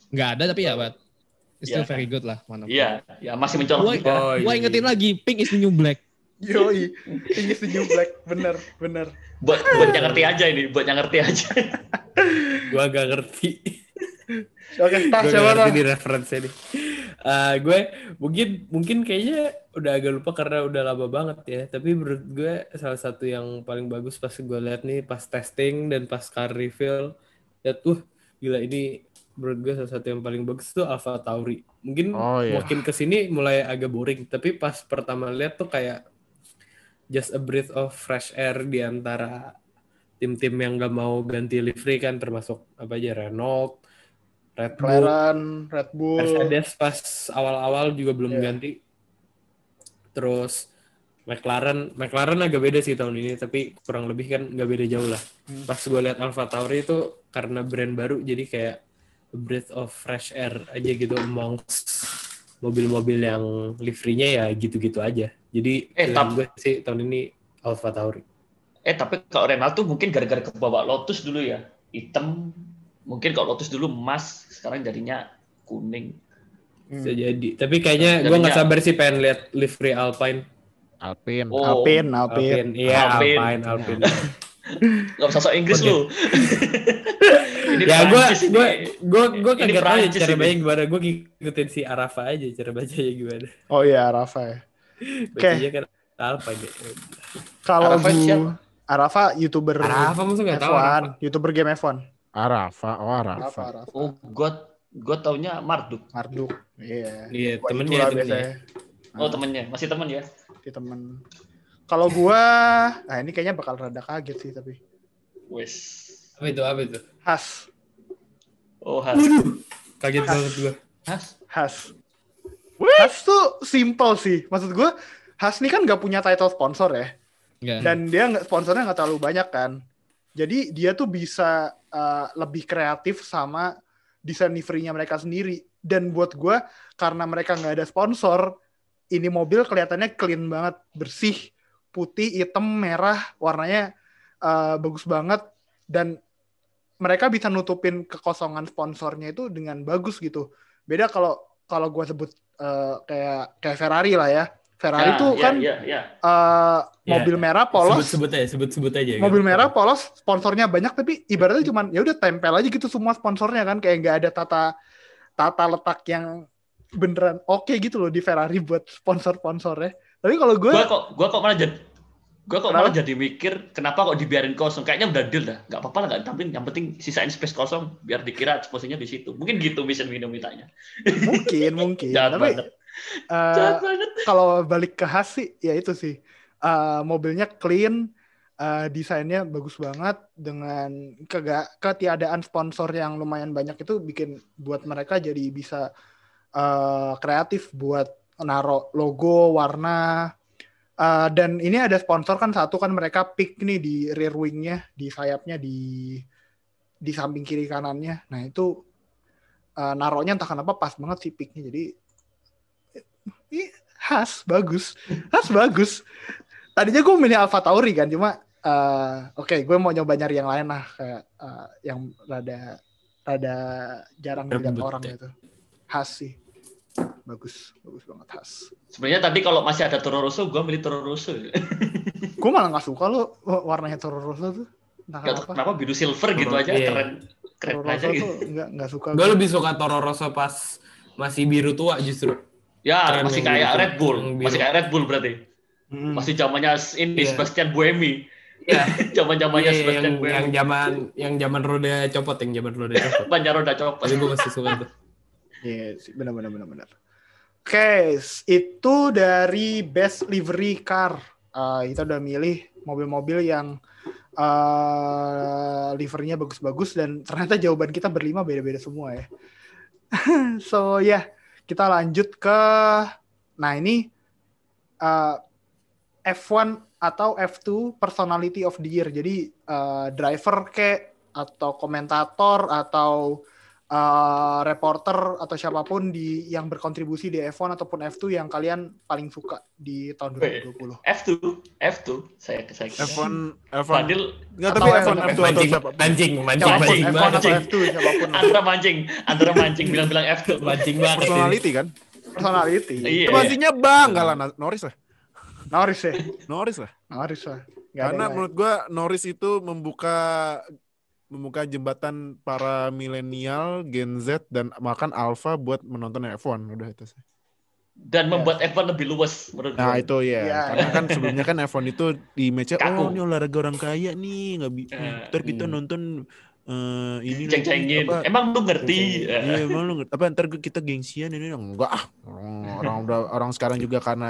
nggak ada tapi ya but it's still Iya. very good lah warna iya, ya masih mencolok Gua, juga. Oh, iya, ingetin iya. lagi, pink is the new black. Yoi, Pink is the new black. Bener, bener. Buat buat yang ngerti aja ini, buat yang ngerti aja. gue agak ngerti Oke, gue siapa Noh? di referensi nih. Eh, gue mungkin mungkin kayaknya udah agak lupa karena udah lama banget ya. Tapi menurut gue salah satu yang paling bagus pas gue lihat nih pas testing dan pas car reveal, lihat uh gila ini menurut gue salah satu yang paling bagus tuh Alpha Tauri. Mungkin Oh, iya. makin ke sini mulai agak boring. Tapi pas pertama lihat tuh kayak just a breath of fresh air di antara tim-tim yang gak mau ganti livery kan termasuk apa aja Renault, Red Bull, McLaren, Red Bull. Mercedes pas awal-awal juga belum Iya. ganti. Terus McLaren, McLaren agak beda sih tahun ini, tapi kurang lebih kan nggak beda jauh lah. Hmm. Pas gue lihat Alfa Tauri itu karena brand baru, jadi kayak a breath of fresh air aja gitu amongst mobil-mobil yang liverynya ya gitu-gitu aja. Jadi Eh, pilihan tap- gue sih tahun ini Alfa Tauri. Eh, tapi kalau Renault tuh mungkin gara-gara kebawa Lotus dulu ya. Hitam, mungkin kalau Lotus dulu emas, sekarang jadinya kuning. Bisa jadi. Tapi kayaknya gue nggak sabar sih pengen lihat livery Alpine. Alpin. Oh, Alpin, Alpin. Iya, Alpine. Alpine, Alpine. [LAUGHS] Nggak usah sok Inggris Oke. lu. [LAUGHS] Ini ya gue gue gue gue kaget aja cara ini. baca gimana gue ngikutin si Arafa aja cara bacanya gimana Oh iya, Rafa ya. bacanya kan apa gitu Kalau Arafa? Arafa YouTuber Arafa masa nggak tahu F1, Arafa. YouTuber game F1. Arafa, oh Arafa, Arafa. Arafa. Oh, gue gue taunya Marduk. Marduk. Iya. iya Gua temennya temennya biasanya. Oh, temennya. Masih temen ya? Di temen. Kalau gua, nah ini kayaknya bakal rada kaget sih tapi. Wes. apa itu apa itu Has, Oh, Has. kaget banget gue Has. Has. Has tuh simple sih. Maksud gua, Has ini kan nggak punya title sponsor ya. Enggak. dan dia nggak sponsornya nggak terlalu banyak kan jadi dia tuh bisa uh, lebih kreatif sama desain liverynya mereka sendiri. Dan buat gue karena mereka nggak ada sponsor ini mobil kelihatannya clean banget bersih putih hitam merah warnanya uh, bagus banget. Dan mereka bisa nutupin kekosongan sponsornya itu dengan bagus gitu. Beda kalau kalau gue sebut uh, kayak kayak Ferrari lah ya Ferrari Ya, tuh ya, kan Ya, ya. uh, Ya. mobil merah polos sebut sebut aja sebut sebut aja mobil gitu. merah polos sponsornya banyak tapi ibaratnya cuman ya udah tempel aja gitu semua sponsornya kan kayak nggak ada tata tata letak yang beneran oke gitu loh di Ferrari buat sponsor sponsornya tapi kalau gue Gua kok gua kok malah jadi gua kok Kenapa? malah jadi mikir kenapa kok dibiarin kosong kayaknya udah deal dah nggak apa-apa lah nggak ditampilin yang penting sisain space kosong biar dikira eksposinya di situ mungkin gitu mission mintanya mungkin mungkin [LAUGHS] tapi banget banget. kalau balik ke khas sih ya itu sih. Eh, mobilnya clean eh, desainnya bagus banget dengan kega- ketiadaan sponsor yang lumayan banyak itu bikin buat mereka jadi bisa eh, kreatif buat naro logo warna. Eh, dan ini ada sponsor kan satu kan mereka pick nih di rear wingnya di sayapnya di di samping kiri kanannya. Nah itu eh, naronya entah kenapa pas banget sih picknya. Jadi Ih, khas bagus. Khas bagus. Tadinya gue milih Alpha Tauri kan cuma eh, oke gue mau nyoba nyari yang lain lah kayak eh, yang rada rada jarang dilihat orang ya. gitu. Khas sih. Bagus bagus banget khas. Sebenarnya tadi kalau masih ada Toro Rosso gua milih Toro Rosso. [LAUGHS] Gue malah nggak suka lo warnanya Toro Rosso tuh. Entah Gak kenapa. kenapa biru silver gitu Toro- aja iya. keren keren Toro aja Rosso gitu tuh nggak nggak suka gue lebih suka Toro Rosso pas masih biru tua justru ya Keren masih kayak biru. Red Bull masih kayak Red Bull berarti Mm. masih zamannya ini Iya. Sebastian Buemi Iya. [LAUGHS] zaman zamannya Iya, Sebastian yang Buemi yang zaman yang zaman roda copot yang zaman roda copot [LAUGHS] banyak roda copot tapi gue masih suka tuh Iya sih, benar benar benar benar. Oke, itu dari best livery car. Eh, kita udah milih mobil-mobil yang eh liverynya bagus-bagus dan ternyata jawaban kita berlima beda-beda semua ya. [LAUGHS] so ya, kita lanjut ke nah ini eh, F1 atau F2 personality of the year. Jadi eh, driver ke atau komentator atau uh, reporter atau siapa pun di yang berkontribusi di F1 ataupun F2 yang kalian paling suka di tahun Weh. 2020. F2 F2 saya saya kira. F1, F1. Fadil Enggak, Atau tapi F1, F1, F2 atau mancing siapa? mancing mancing mancing F1 atau mancing F2 siapa pun. antara mancing antara mancing bilang-bilang F2 mancing banget. Personality kan? Personality. Iya. Pastinya bang, enggak lah Norris lah. Norris ya. Norris lah. Norris lah. Nggak ada Karena menurut gua Norris itu membuka membuka jembatan para milenial, Gen Z dan makan Alpha buat menonton F1 udah itu sih. dan membuat F1 lebih luas menurut Nah gue. itu ya, Iya. karena kan sebelumnya kan F1 itu di match oh ini olahraga orang kaya nih, nggak bi Eh, ntar kita hmm. nonton eh ini apa, emang lu ngerti. [LAUGHS] Iya, emang lu ngerti. Apa ntar kita gengsian ini enggak ah. Orang, orang udah orang sekarang juga karena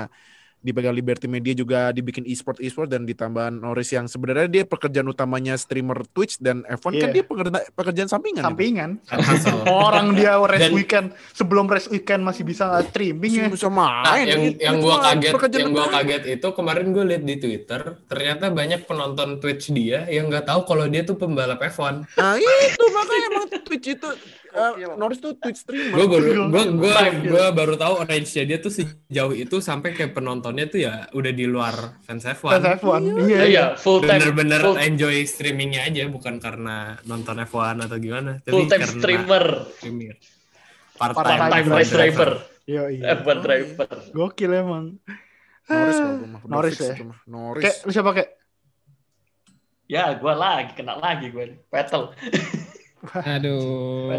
dipegang Liberty Media juga dibikin e-sport e-sport dan ditambah Norris yang sebenarnya dia pekerjaan utamanya streamer Twitch dan F1 kan Iya. dia pekerjaan, pekerjaan sampingan. gitu. sampingan. Hustle. [LAUGHS] Orang dia race Dan- weekend sebelum race weekend masih bisa streaming ya. Bisa Nah, main. yang Itu yang gua kaget pekerjaan yang gua kaget itu kemarin gue lihat di Twitter ternyata banyak penonton Twitch dia yang nggak tahu kalau dia tuh pembalap F1 Nah itu makanya emang Twitch itu eh, Norris tuh Twitch streamer. gue baru gua gua Gokil. gua baru tahu range-nya dia tuh sejauh itu sampai kayak penontonnya tuh ya udah di luar fans F1 Fans F1. Iya, iya iya. full time bener-bener full, enjoy streamingnya aja bukan karena nonton F1 atau gimana tapi full time karena streamer streamer part Part-time time, time race driver Iya, iya. F1 driver Gokil emang. Norris Ah, Norris ya. itu mah. Norris. Kayak lu siapa kayak? ya gue lagi kena lagi gue Vettel Aduh.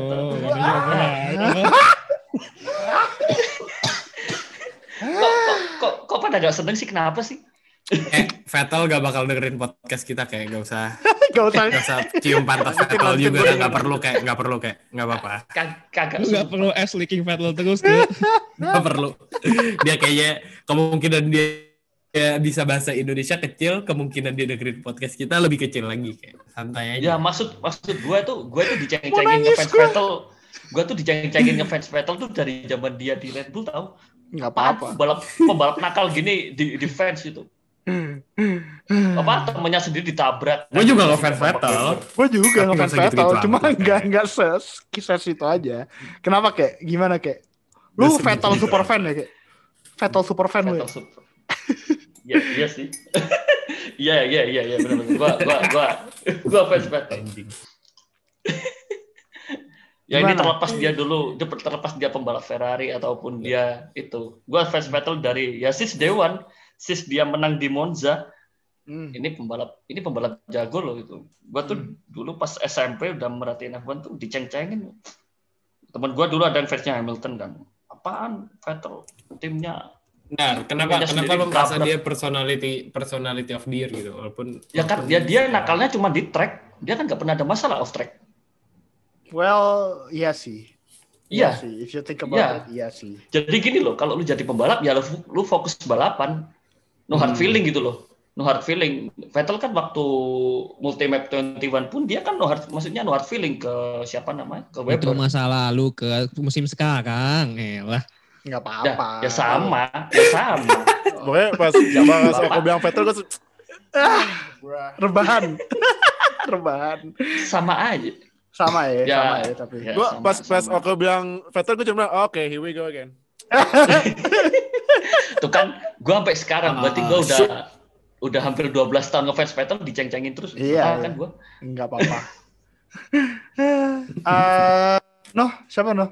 Kok, kok, kok, pada gak seneng sih? Kenapa sih? Eh, Vettel gak bakal dengerin podcast kita kayak gak usah [LAUGHS] Gak usah. gak usah cium pantat Mungkin Vettel juga nggak perlu kayak nggak perlu kayak nggak apa-apa Kag- Kagak Lu nggak sumpah. perlu ass licking Vettel terus tuh. [LAUGHS] nggak perlu dia kayaknya kemungkinan dia dia bisa bahasa Indonesia kecil kemungkinan dia dengerin podcast kita lebih kecil lagi kayak santai Ya aja maksud maksud gue tuh gue tuh diceng-cengin ngefans gua. Vettel. Gue tuh diceng-cengin ngefans Vettel tuh dari zaman dia di Red Bull tahu. Gak Apaan apa-apa. pembalap pembalap nakal gini di di fans itu. Apa temennya sendiri ditabrak. gue juga ngefans Vettel Gue juga nggak gitu-gitu Vettel, cuma nggak nggak ses kisah itu aja. Kenapa kek? Gimana kek? Lu Nggak Vettel super fan ya kek? Vettel super fan lu ya? Super. Iya iya sih. [LAUGHS] Iya iya iya iya benar benar. Gua gua gua gua fans Vettel. Anjing. Ya ini Gimana? terlepas dia dulu, dia terlepas dia pembalap Ferrari ataupun dia itu. Gua fans Vettel dari ya sis one, sis dia menang di Monza, Hmm. ini pembalap ini pembalap jago loh itu. Gua tuh Hmm. dulu pas SMP udah merhatiin F1 tuh diceng-cengin. Temen gua dulu ada yang fansnya Hamilton kan. Apaan Vettel timnya Nah, kenapa Dia kenapa sendiri lu merasa dia personality personality of the year gitu walaupun ya kan dia dia nakalnya cuma di track. Dia kan nggak pernah ada masalah off track. Well, iya sih. Iya. sih. If you think about Iya. it, iya sih. Jadi gini loh, kalau lu jadi pembalap ya lu, lu fokus balapan. No hard Hmm. feeling gitu loh. No hard feeling. Vettel kan waktu multi map 21 pun dia kan no hard maksudnya no hard feeling ke siapa namanya? Ke Itu Weber. masa lalu ke musim sekarang. Elah. Nggak Ya, apa-apa. ya sama, ya sama. [LAUGHS] Pokoknya pas pas aku bilang Vettel gue Rebahan. [LAUGHS] Rebahan. Sama aja. Sama ya, Ya. sama ya tapi. Ya, gue sama, pas pas sama. aku bilang Vettel gue cuma oke here we go again. [LAUGHS] Tuh kan gua sampai sekarang berarti gua Ah, udah udah hampir 12 tahun ngefans Vettel diceng-cengin terus. Iya, Nah, kan iya. gua. Nggak apa-apa. Eh, Noh, siapa Noh?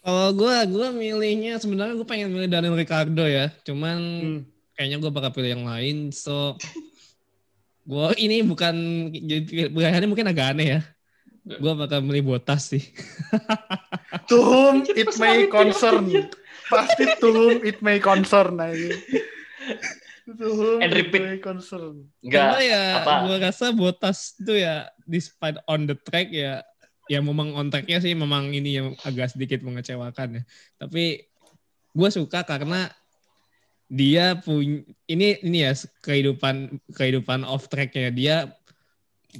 Kalau gue, gue milihnya sebenarnya gue pengen milih Daniel Ricardo ya. Cuman Hmm. kayaknya gue bakal pilih yang lain. So, gue ini bukan jadi pilihannya mungkin agak aneh ya. Gue bakal milih Botas sih. [LAUGHS] To whom it may of concern. Pasti to whom it may concern aja. To whom And it may concern. Enggak Karena ya gue rasa Botas itu ya despite on the track ya ya memang on tracknya sih memang ini yang agak sedikit mengecewakan ya. Tapi gue suka karena dia punya ini ini ya kehidupan kehidupan off tracknya dia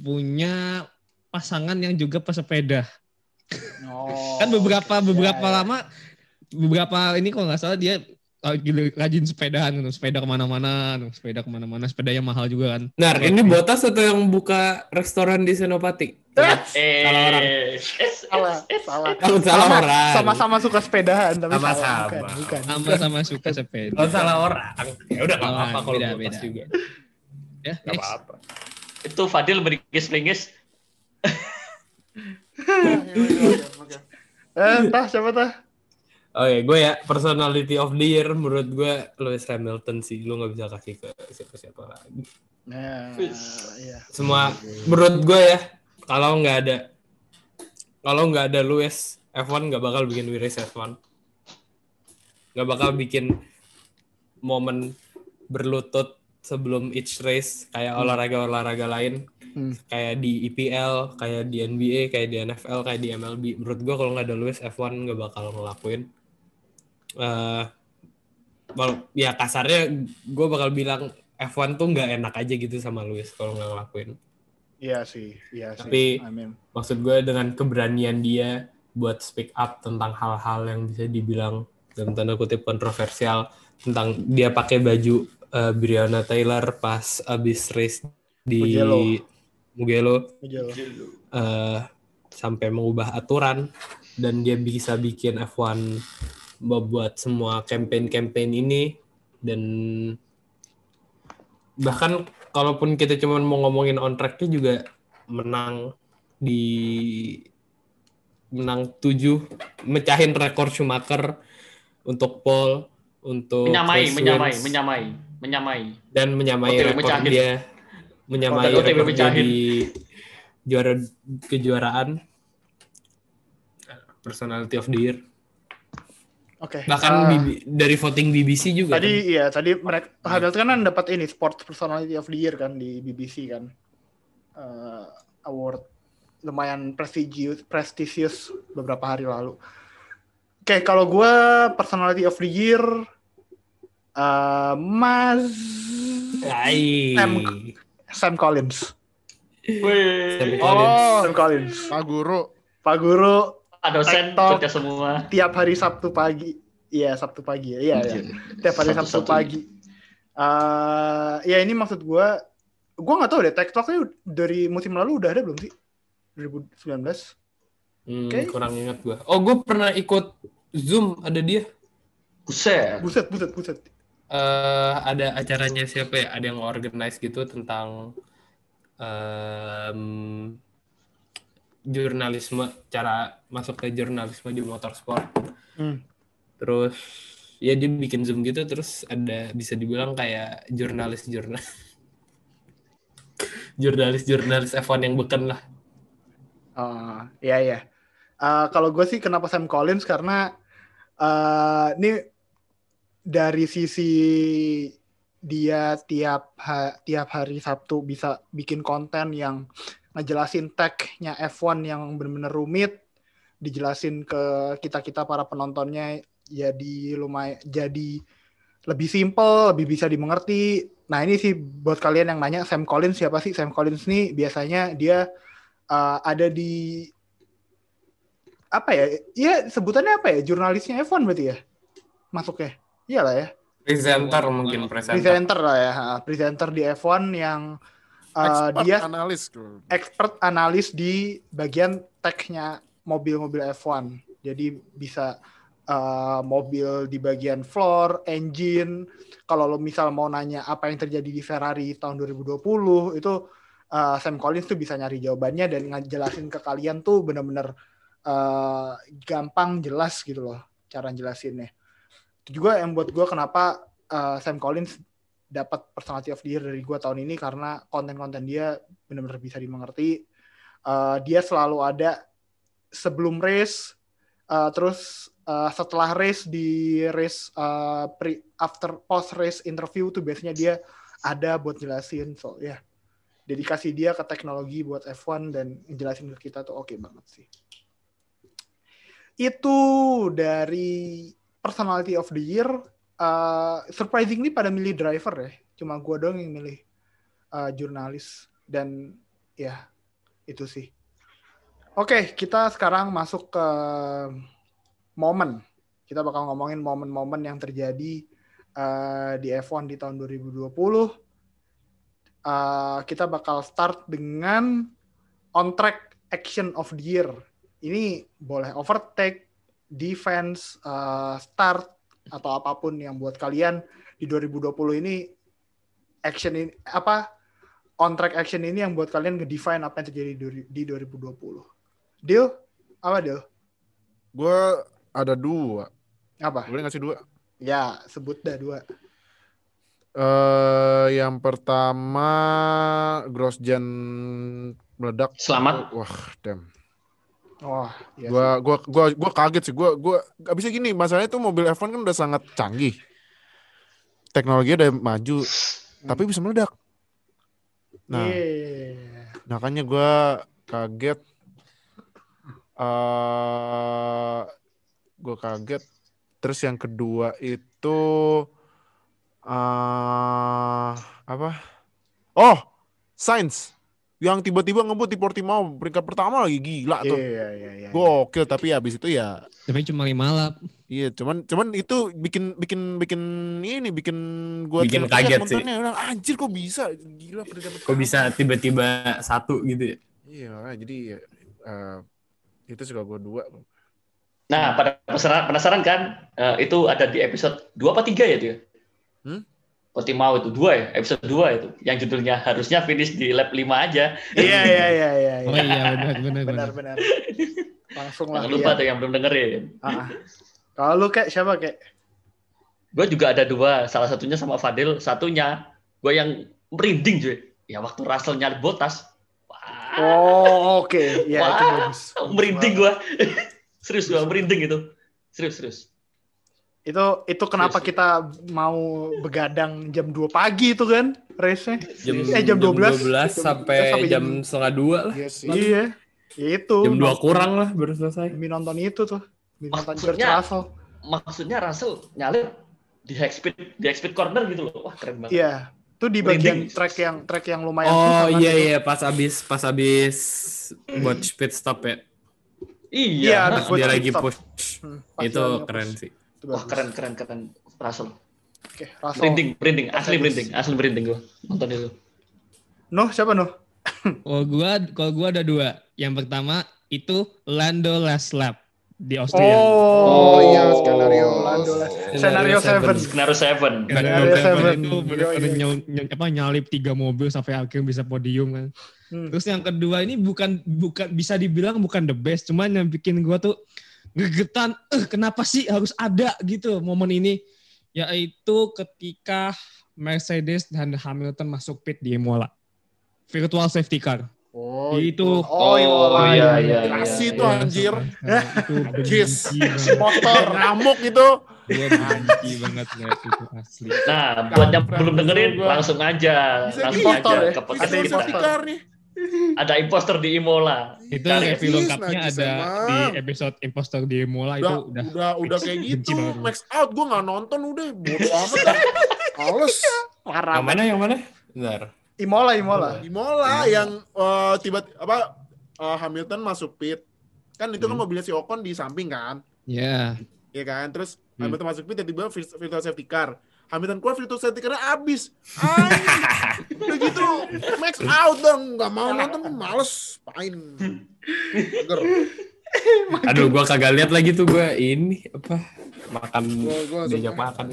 punya pasangan yang juga pesepeda. Oh, kan beberapa oke. beberapa Ya, ya. lama beberapa ini kalau nggak salah dia lagi rajin sepedahan gitu, sepeda ke mana-mana, sepeda ke mana-mana, sepedanya mahal juga kan. Nah, ini Botas atau yang buka restoran di Senopati? Eh Salah orang. es- es- Salah, es- salah. Orang. Sama-sama suka sepedahan tapi Sama-sama. salah. Bukan, bukan. Sama-sama suka sepeda. Oh, salah orang. Ya udah nggak Salah apa-apa kalau beda, beda. juga. Ya, apa-apa. itu Fadil meringis-meringis [LAUGHS] Eh, tah siapa tah? Oke, gue ya personality of the year menurut gue Lewis Hamilton sih. Lu nggak bisa kasih ke siapa-siapa lagi. Nah, iya. Semua menurut gue ya kalau nggak ada kalau nggak ada Lewis F1 nggak bakal bikin race F1 nggak bakal bikin momen berlutut sebelum each race kayak olahraga-olahraga lain. Hmm. kayak di IPL kayak di NBA kayak di NFL kayak di MLB menurut gue kalau nggak ada Lewis F1 nggak bakal ngelakuin. Eh well, ya kasarnya gue bakal bilang F1 tuh nggak enak aja gitu sama Lewis kalau nggak ngelakuin Iya sih, iya sih. Tapi- Amin. maksud gue dengan keberanian dia buat speak up tentang hal-hal yang bisa dibilang dalam tanda kutip kontroversial tentang dia pakai baju eh, Breonna Taylor pas abis race di Mugello. Mugello Mugello. eh, sampai mengubah aturan dan dia bisa bikin F1 membuat semua campaign-campaign ini dan bahkan kalaupun kita cuma mau ngomongin on tracknya juga menang di menang 7 mecahin rekor Schumacher untuk pole untuk menyamai race menyamai wins, menyamai menyamai dan menyamai OTW rekor mecahin. dia menyamai OTW rekor dia mecahin. di juara kejuaraan personality of the year Oke. bahkan eh, BB dari voting BBC juga tadi kan? iya tadi mereka Hamilton kan dapat ini Sports Personality of the Year kan di BBC kan Eh, award lumayan prestigious prestisius beberapa hari lalu. Oke kalau gue Personality of the Year eh, Mas Ai. Sam, Sam Collins. Sam Collins. Oh, Sam Collins. Pak Guru. Pak Guru dosen kerja semua. tiap hari Sabtu pagi. Iya Sabtu pagi ya. Iya. iya. tiap hari Sabtu, Sabtu-Sabtu. pagi. Eh ya ini maksud gue, gue nggak tahu deh. TikToknya dari musim lalu udah ada belum sih? 2019. Hmm, Oke. kurang ingat gua. Oh, gue pernah ikut Zoom ada dia. Buset. Buset, buset, buset. eh ada acaranya siapa ya? Ada yang organize gitu tentang em, jurnalisme, cara masuk ke jurnalisme di motorsport. Hmm. Terus ya dia bikin zoom gitu, terus ada bisa dibilang kayak jurnalis jurnal [LAUGHS] jurnalis jurnalis F1 yang beken lah. Oh, iya iya. Eh, kalau gue sih kenapa Sam Collins karena eh ini dari sisi dia tiap ha- tiap hari Sabtu bisa bikin konten yang ngejelasin tag-nya F1 yang benar-benar rumit, dijelasin ke kita-kita para penontonnya jadi lumayan jadi lebih simple, lebih bisa dimengerti. Nah, ini sih buat kalian yang nanya Sam Collins siapa sih? Sam Collins nih biasanya dia uh, ada di apa ya? Iya sebutannya apa ya? Jurnalisnya F1 berarti ya? Masuknya. Iyalah ya. Presenter mungkin presenter. Presenter lah ya. Presenter di F1 yang uh, Expert dia analis. expert analis di bagian tech-nya mobil-mobil F1. Jadi bisa uh, mobil di bagian floor, engine. Kalau lo misal mau nanya apa yang terjadi di Ferrari tahun 2020 itu uh, Sam Collins tuh bisa nyari jawabannya dan ngejelasin ke kalian tuh bener-bener uh, gampang jelas gitu loh cara jelasinnya. Itu juga yang buat gue kenapa uh, Sam Collins dapat personality of the year dari gue tahun ini karena konten-konten dia benar-benar bisa dimengerti. Uh, dia selalu ada sebelum race, uh, terus uh, setelah race di race uh, pre after post race interview tuh biasanya dia ada buat jelasin. So ya, yeah. dedikasi dia ke teknologi buat F1 dan ngejelasin ke kita tuh oke banget sih. Itu dari personality of the year. Uh, surprisingly pada milih driver ya. Cuma gue doang yang milih uh, jurnalis dan ya itu sih. Oke, kita sekarang masuk ke momen. Kita bakal ngomongin momen-momen yang terjadi uh, di F1 di tahun 2020. Uh, kita bakal start dengan on track action of the year. Ini boleh overtake, defense, uh, start atau apa pun yang buat kalian di 2020 ini action ini apa on track action ini yang buat kalian ngedefine apa yang terjadi di, di 2020. Deal? Apa deal? Gue ada dua. Apa? Boleh ngasih dua? Ya, sebut dah dua. eh yang pertama Grosjean meledak. Selamat. Wah, damn. Wah, iya Gua gua gua gua kaget sih. Gua gua gak bisa gini, masalahnya tuh mobil F1 kan udah sangat canggih. Teknologi udah maju, tapi bisa meledak. Nah, Yeah. makanya gua kaget eh gua kaget. Terus yang kedua itu eh apa? Oh, Sainz yang tiba-tiba ngebut di Portimao peringkat pertama lagi gila tuh. Iya, iya, iya. Gokil tapi habis itu ya Tapi cuma lima lap. iya cuman cuman itu bikin bikin bikin ini bikin gua Bikin kaget sih. Bilang, anjir kok bisa gila peringkat Kok pertama." bisa tiba-tiba satu gitu ya? Iya jadi eh, itu suka gua dua. Nah, pada penasaran, penasaran kan? Eh, itu ada di episode 2 apa 3 ya dia? Hmm? Portimao itu 2 ya, episode 2 itu. Yang judulnya harusnya finish di lap 5 aja. Iya, iya, iya, iya. Oh iya. iya benar benar Benar, benar. Langsung lah. Jangan lupa iya. tuh yang belum dengerin. Ah. Kalau lu kayak siapa kayak? Gue juga ada dua, salah satunya sama Fadil, satunya gue yang merinding cuy. Ya waktu Russell nyari botas. Wah, Oh, oke. Ya, itu Wah, bagus. merinding gua. [LAUGHS] serius gua merinding itu. Serius, serius. Itu itu kenapa Serius. kita mau begadang jam 2 pagi itu kan race-nya? Jam, Eh, jam 12. 12 sampai, Sampai jam- jam setengah dua lah. Iya sih. Iya. Itu. Jam 2 kurang lah baru selesai. Demi nonton itu tuh. Demi nonton George Maksudnya- Russell. Maksudnya Russell nyalip di high speed di high speed corner gitu loh. Wah, keren banget. Iya. Itu di bagian track yang track yang lumayan Oh susah kan. iya iya pas abis pas abis buat pit stop ya. Iya. Iya, nah, dia lagi push. Hmm, Itu keren sih. Itu Wah, keren keren keren Russell. Oke, Russell. Merinding, merinding, asli merinding, asli merinding gua nonton itu. Nuh, siapa Nuh? [LAUGHS] Kalau gua kalau gua ada dua. Yang pertama itu Lando Last Lap di Austria. Oh, iya, skenario. Lando Last- Skenario Skenario seven. 7. Skenario Seven. Skenario Seven. Itu benar-benar nyal- nyal- apa, nyalip tiga mobil sampai akhirnya bisa podium kan. Hmm. Terus yang kedua ini bukan bukan bisa dibilang bukan the best, cuman yang bikin gua tuh gegetan, eh kenapa sih harus ada gitu momen ini? Yaitu ketika Mercedes dan Hamilton masuk pit di Imola. Virtual safety car. Oh, itu Oh, iya, Oh, iya, iya, Kasih iya, tuh iya. anjir. Nah, [LAUGHS] itu Jis. banget. Motor. Ngamuk itu. Gua benci banget liat itu asli. Nah, buat yang belum dengerin, langsung aja, Bisa langsung aja ya? ke podcast kita. impostor. safety car nih. Ada imposter di Imola. Itu Cari review lengkapnya ada emang. di episode Imposter di Imola itu Udah, udah udah, udah kayak [LAUGHS] gitu. Max out, gue nggak nonton udah. Bodo amat. Males. Parah. Yang mana yang mana? Bentar. Imola, Imola. Imola yang eh, tiba apa eh, Hamilton masuk pit. Kan itu kan Hmm. mobilnya si Ocon di samping kan. ya Iya kan? Terus Hmm. Hamilton masuk pit tiba-tiba vir- virtual safety car. Hamilton keluar virtual safety car abis. [LAUGHS] Udah gitu max out dong. Nggak mau nonton males. Pain. Mager. [LAUGHS] Aduh gua kagak lihat lagi tuh gua ini apa makan Gua, gua diajak makan.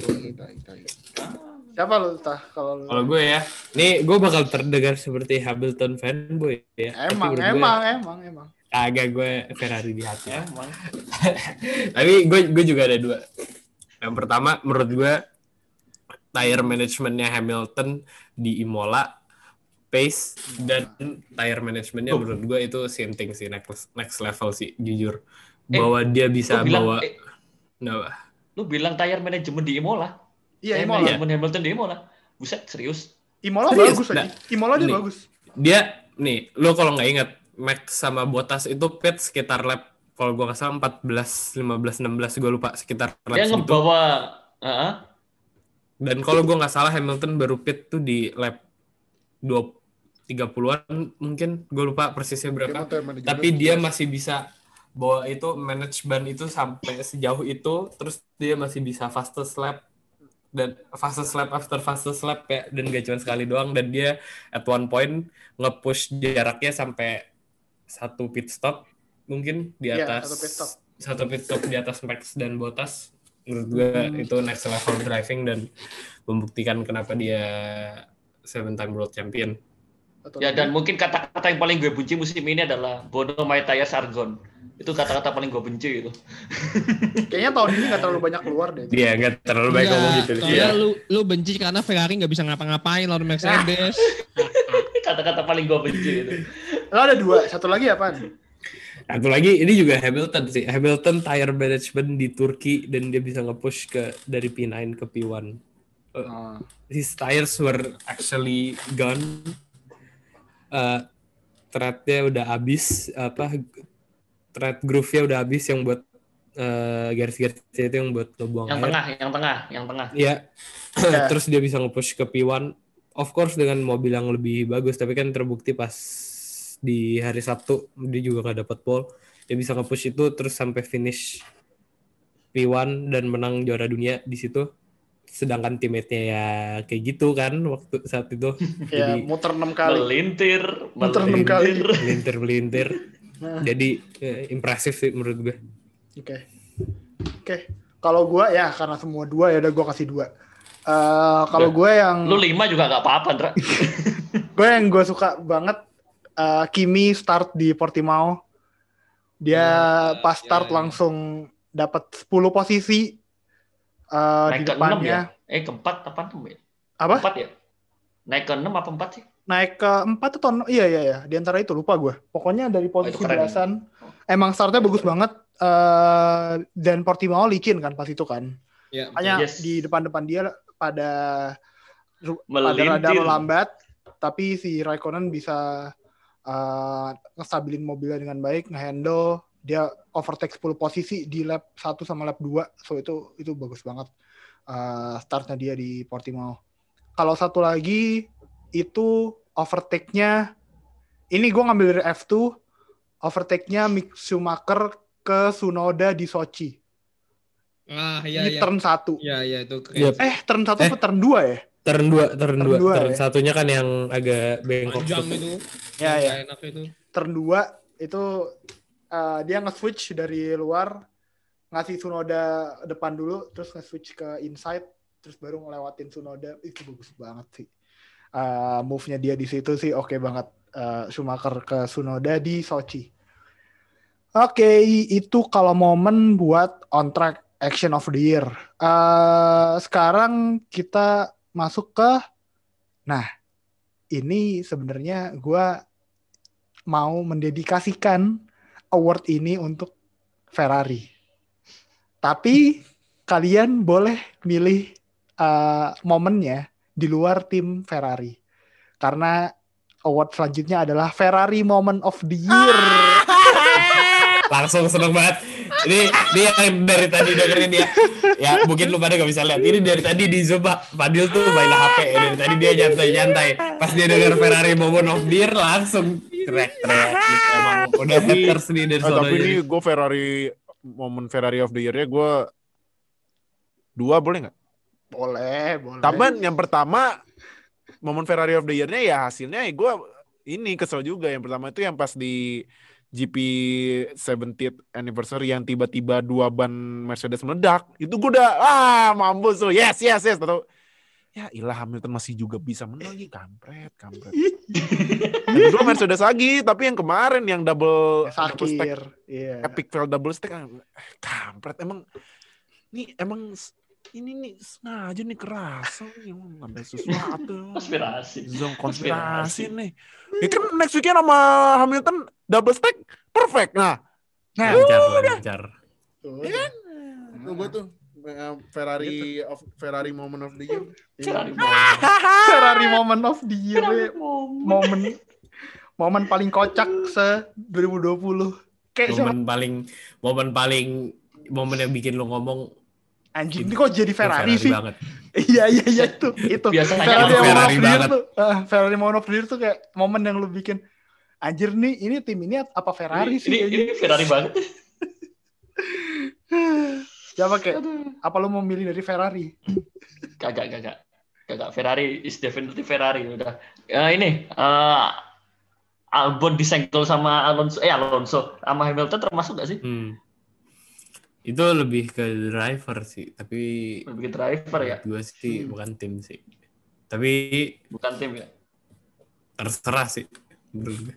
Siapa lu tah kalau lu? Kalau gue ya, nih gue bakal terdengar seperti Hamilton fanboy ya. Emang, Tapi menurut gue, emang, emang, emang. Kagak gue Ferrari di hati. ya. Emang. [LAUGHS] Tapi gue gue juga ada dua. Yang pertama menurut gue tire manajemennya Hamilton di Imola, pace dan tire manajemennya Oh. menurut gue itu sinting sih next next level sih jujur. Eh, Bahwa dia bisa Lu bilang, bawa eh, nah, lu bilang tire manajemen di Imola? Iya, Tire Imola. manajemen Hamilton di Imola. Buset, serius. Imola Serius? bagus Nah, aja. Imola dia nih. bagus. dia nih lo kalau nggak ingat Max sama Bottas itu pit sekitar lap kalau gue nggak salah 14, 15, 16 gue lupa sekitar lap Dia segitu. ngebawa Heeh. Dan kalau gue nggak salah Hamilton baru pit tuh di lap 2 30-an mungkin. Gue lupa persisnya berapa. Tapi dia masih bisa bawa itu manage ban itu sampai sejauh itu. Terus dia masih bisa fastest lap. Dan fastest lap after fastest lap ya dan gak cuma sekali doang. Dan dia at one point nge-push jaraknya sampai satu pit stop mungkin di Iya, atas satu pit stop. satu pit stop di atas Max dan Bottas menurut gue Hmm. itu next level driving dan membuktikan kenapa dia seven time world champion Atau Ya dan mungkin kata-kata yang paling gue benci musim ini adalah Bono are gone. Itu kata-kata paling gue benci itu. [LAUGHS] Kayaknya tahun ini nggak terlalu banyak keluar deh. dia nggak terlalu baik ngomong gitu Iya. lu lu benci karena Ferrari nggak bisa ngapa-ngapain lawan Mercedes. [LAUGHS] Kata-kata paling gue benci itu. Lo ada dua, satu lagi apa? Satu lagi ini juga Hamilton sih. Hamilton tire management di Turki dan dia bisa nge-push ke dari P9 ke P1. Uh, his tires were actually gone. Uh, threadnya udah habis apa thread groove-nya udah habis yang buat uh, garis-garisnya itu yang buat ngebuang Yang air. tengah, yang tengah, yang tengah. Iya. Ya. Terus dia bisa nge-push ke P1. Of course dengan mobil yang lebih bagus, tapi kan terbukti pas di hari Sabtu dia juga gak dapat pole. Dia bisa nge-push itu terus sampai finish P1 dan menang juara dunia di situ. Sedangkan teammate-nya ya kayak gitu kan waktu saat itu. [LAUGHS] Ya, Jadi muter enam kali. Melintir, Muter enam kali. melintir. melintir-melintir. Nah. Jadi eh, impresif sih menurut gue. Oke. Oke. Kalau gua ya karena semua dua ya udah gua kasih dua. Eh kalau Ya. gue yang Lu lima juga gak apa-apa, Ndra. [LAUGHS] gue yang gue suka banget eh, Kimi start di Portimao. Dia Ya, pas start ya, ya. langsung dapat 10 posisi eh, di Naik ke enam depannya. ya? Eh, keempat apa enam ya? Apa? Empat ya? Naik ke 6 apa 4 sih? naik ke empat atau no- iya iya iya di antara itu lupa gue pokoknya dari posisi Oh, itu keren. belasan emang startnya bagus banget eh dan Portimao licin kan pas itu kan Ya, hanya Yes. di depan-depan dia pada pada rada Melintir. melambat tapi si Raikkonen bisa eh ngestabilin mobilnya dengan baik ngehandle dia overtake 10 posisi di lap 1 sama lap 2 so itu itu bagus banget eh startnya dia di Portimao kalau satu lagi itu overtake-nya ini gue ngambil dari F2 overtake-nya Mick Schumacher ke Sunoda di Sochi Ah, iya, di iya. turn 1 Iya, iya, itu keren. eh turn 1 Eh. apa turn 2 ya Turn 2, turn Turn 2. dua, Turn ya? satunya kan yang agak bengkok. Panjang itu. Ya, ya. Enak itu. turn 2 itu uh, dia nge-switch dari luar ngasih Sunoda depan dulu terus nge-switch ke inside terus baru ngelewatin Sunoda itu bagus banget sih Uh, move-nya dia di situ sih oke banget uh, Schumacher ke Sunoda di Sochi oke itu kalau momen buat on track action of the year Uh, sekarang kita masuk ke nah ini sebenarnya gua mau mendedikasikan award ini untuk Ferrari. Tapi kalian boleh milih uh, momennya di luar tim Ferrari. Karena award selanjutnya adalah Ferrari Moment of the Year. [LAUGHS] Langsung seneng banget. Ini dia yang dari tadi dengerin dia. Ya mungkin lu pada gak bisa lihat. Ini dari tadi di Zoom Pak Fadil tuh main HP. Dari tadi dia nyantai-nyantai. Pas dia denger Ferrari Moment of the Year langsung teriak-teriak. Gitu. Emang udah haters nih dari sono. tapi ini gue Ferrari momen Ferrari of the Year-nya gue dua boleh nggak? boleh, boleh. Taman yang pertama momen Ferrari of the Year-nya ya hasilnya ya gue ini kesel juga. Yang pertama itu yang pas di GP 70th anniversary yang tiba-tiba dua ban Mercedes meledak. Itu gue udah ah mampus tuh. Yes, yes, yes. Tahu ya ilah Hamilton masih juga bisa menang lagi kampret, kampret. [LAUGHS] yang kedua Mercedes lagi, tapi yang kemarin yang double, double stack. Iya. epic fail double stack kampret emang ini emang ini nih sengaja nih keras nih emang ngambil sesuatu Konspirasi. zong Konspirasi. konspirasi nih ini kan next weekend sama Hamilton double stack perfect nah nah Lancar, lancar. Iya kan? tuh gue tuh eh, Ferrari of Ferrari moment of the year Ferrari [LAUGHS] Ferrari Moment of the Year. Ya. Momen momen paling kocak se 2020. Kayak siapa? Momen paling momen paling momen yang bikin lu ngomong Anjing ini kok jadi "Ini Ferrari, sih? banget. Iya iya iya itu [LAUGHS] itu. Biasanya Ferrari itu Moment Ferrari banget. tuh. ah, Ferrari Year tuh kayak momen yang lu bikin anjir nih ini tim ini apa Ferrari Ini, sih? ini, ini Ferrari [LAUGHS] banget. Siapa kayak apa lu mau milih dari Ferrari? [LAUGHS] Kagak, kagak. Kagak. Ferrari is definitely Ferrari. Udah. Eh, ini, eh Albon disenggol sama Alonso. Eh, Alonso. Sama Hamilton termasuk gak sih? Hmm. Itu lebih ke driver sih, tapi Lebih ke driver ya? gue sih Hmm. bukan tim sih. Tapi Bukan tim ya? terserah sih. menurut gue.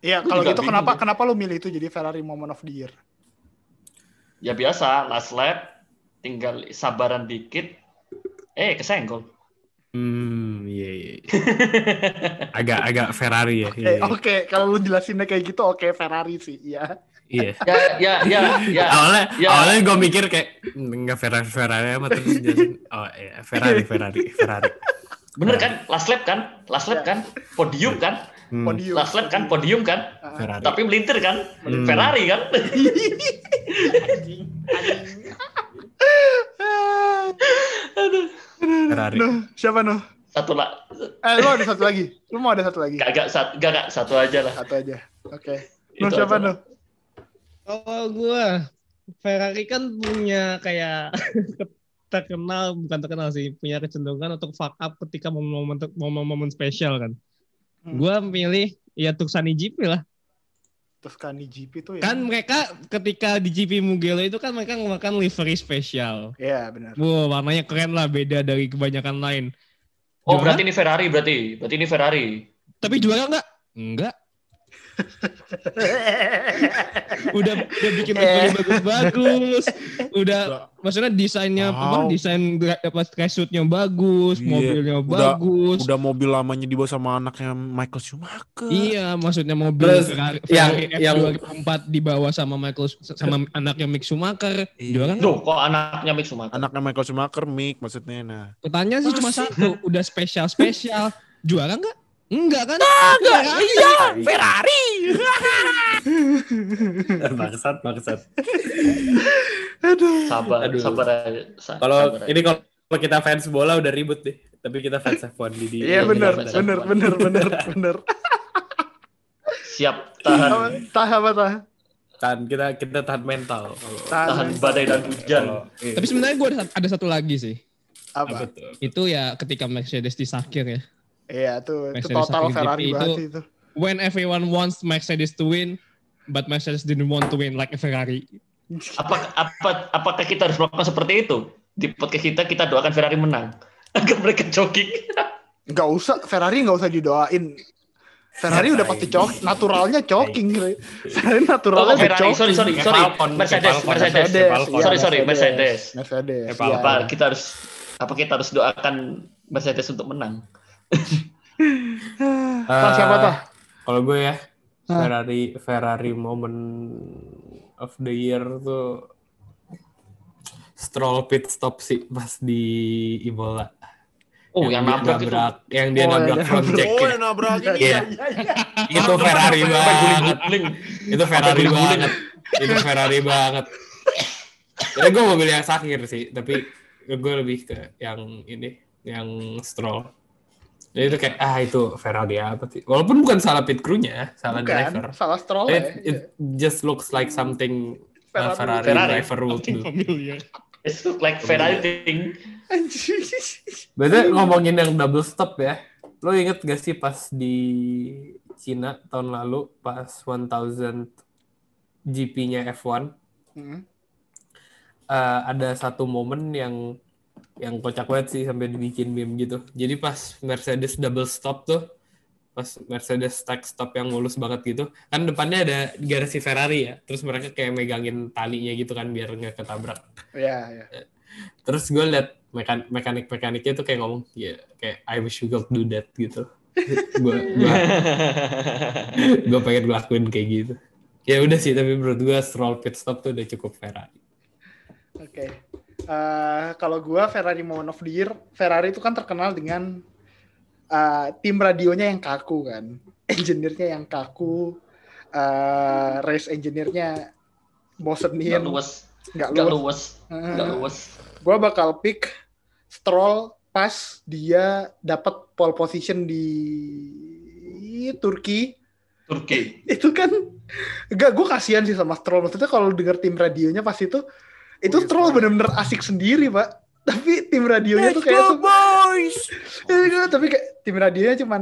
Iya, kalau gitu kenapa deh. kenapa lu milih itu jadi Ferrari Moment of the Year? Ya biasa, last lap. Tinggal sabaran dikit. Eh, kesenggol. Hmm, iya iya. iya. [LAUGHS] Agak agak Ferrari ya. Iya. Eh, oke, kalau lu jelasinnya kayak gitu oke Ferrari sih, iya. Iya. Ya, ya, ya, ya. awalnya ya. awalnya gue mikir kayak enggak Ferrari Ferrari amat terus jelasin oh iya Ferrari Ferrari Ferrari Bener kan? Last lap kan? Last lap kan? Podium kan? Hmm, Podium. Last lap kan? Podium kan? Ferrari Tapi melintir kan? Hmm. Ferrari kan? anjing, [LAUGHS] anjing. Aduh. Ferrari Nuh, siapa Nuh? Satu lah. Eh, lu ada satu lagi. Lu mau ada satu lagi? Gak, satu, gak, gak, satu aja lah. Satu aja. Oke. Nuh, Itu siapa aja. Kalau gue, Ferrari kan punya kayak [LAUGHS] terkenal, bukan terkenal sih, punya kecenderungan untuk fuck up ketika momen-momen momen-momen spesial kan. Hmm. Gue milih ya Tuksani GP lah. Tuscany GP tuh ya. Kan mereka ketika di GP Mugello itu kan mereka menggunakan livery spesial. Iya, benar. Wow, warnanya keren lah, beda dari kebanyakan lain. Oh, Juara? berarti ini Ferrari berarti. Berarti ini Ferrari. Tapi juara nggak? Enggak. [LAUGHS] udah udah bikin mobilnya bagus-bagus. Udah maksudnya desainnya apa? Wow. Desain gra- apa suitnya bagus, Iya. mobilnya Udah- bagus. Udah mobil lamanya dibawa sama anaknya Michael Schumacher. Iya, maksudnya mobil Terus Ferrari, yang- Ferrari yang- F2004 dibawa sama Michael sama anaknya Mick Schumacher. Iya. Kan? Duh, kok anaknya Mick Schumacher? Anaknya Michael Schumacher, Mick maksudnya. Nah, Pertanyaan sih cuma satu, udah spesial spesial. Juara nggak? Enggak kan? enggak, iya, Ferrari. [LAUGHS] bangsat, bangsat. Sabar, Aduh. sabar aja. Kalau ini kalau kita fans bola udah ribut deh. Tapi kita fans F1 di di. Iya Iya, benar, benar, benar, benar. benar, siap tahan, Tah apa tah? Tahan kita kita tahan mental. Kalau- tahan badai dan hujan. kalau- iya. Tapi sebenarnya gue ada, ada satu lagi sih. apa? Itu ya ketika Mercedes disakir ya. Iya tuh, itu Mercedes total saking Ferrari GP banget itu- sih itu. When everyone wants Mercedes to win, but Mercedes didn't want to win like a Ferrari. Apa, apa, apakah kita harus melakukan seperti itu? Di podcast kita, kita doakan Ferrari menang. [LAUGHS] Agar mereka jogging. Nggak usah, Ferrari nggak usah didoain. Ferrari udah pasti cok, naturalnya choking. Ferrari naturalnya Oh, Ferrari, choking. sorry, sorry, sorry. Mercedes. Mercedes. Mercedes, iya, Sorry, sorry, Mercedes. Mercedes. Iya. Apa kita harus apa kita harus doakan Mercedes untuk menang? [LAUGHS] Tah, siapa Eh, tah? Kalau gue ya Hah? Ferrari Ferrari moment of the year tuh Stroll pit stop sih pas di Imola. Oh, yang, dia nabrak, itu. yang dia Oh, nabrak yang front [LAUGHS] nabrak. check. Oh, ya. yang nabrak ini. Iya. Itu Ferrari banget. Itu Ferrari banget. Itu Ferrari banget. Ya gue mau pilih yang Sakir sih, tapi gue lebih ke yang ini, yang Stroll. Jadi itu kayak ah itu Ferrari apa sih? Walaupun bukan salah pit crew-nya, salah driver. Bukan, salah Stroll It, ya. it just looks like something uh, Ferrari. Ferrari, Ferrari. driver would do. Mobilnya. It's look like Ferrari thing. Anjing. Berarti ngomongin yang double stop ya. Lo inget gak sih pas di Cina tahun lalu pas 1000 GP-nya F1 Hmm. eh, ada satu momen yang yang kocak banget sih sampai dibikin meme gitu. Jadi pas Mercedes double stop tuh, pas Mercedes tag stop yang mulus banget gitu, kan depannya ada garasi Ferrari ya. Terus mereka kayak megangin talinya gitu kan biar nggak ketabrak. Iya, iya. Terus gue liat mekan mekanik mekaniknya tuh kayak ngomong, ya kayak I wish you could do that gitu. gue gue gue pengen ngelakuin kayak gitu. Ya udah sih, tapi menurut gue stroll pit stop tuh udah cukup Ferrari. Oke. Eh, kalau gua Ferrari Moment of the Year, Ferrari itu kan terkenal dengan eh, tim radionya yang kaku kan. [LAUGHS] Engineer-nya yang kaku, eh, race engineer-nya Gak bosenin, luas, nggak gak luas, gak Eh, luas. Gua bakal pick Stroll pas dia dapat pole position di Turki. Turki. Itu kan enggak gue kasihan sih sama Stroll. Maksudnya kalau denger tim radionya pas itu itu Oh, Stroll. bener-bener asik sendiri, Pak. Tapi tim radionya tuh Let's kayak go, boys! [LAUGHS] Ya, tapi kayak tim radionya cuman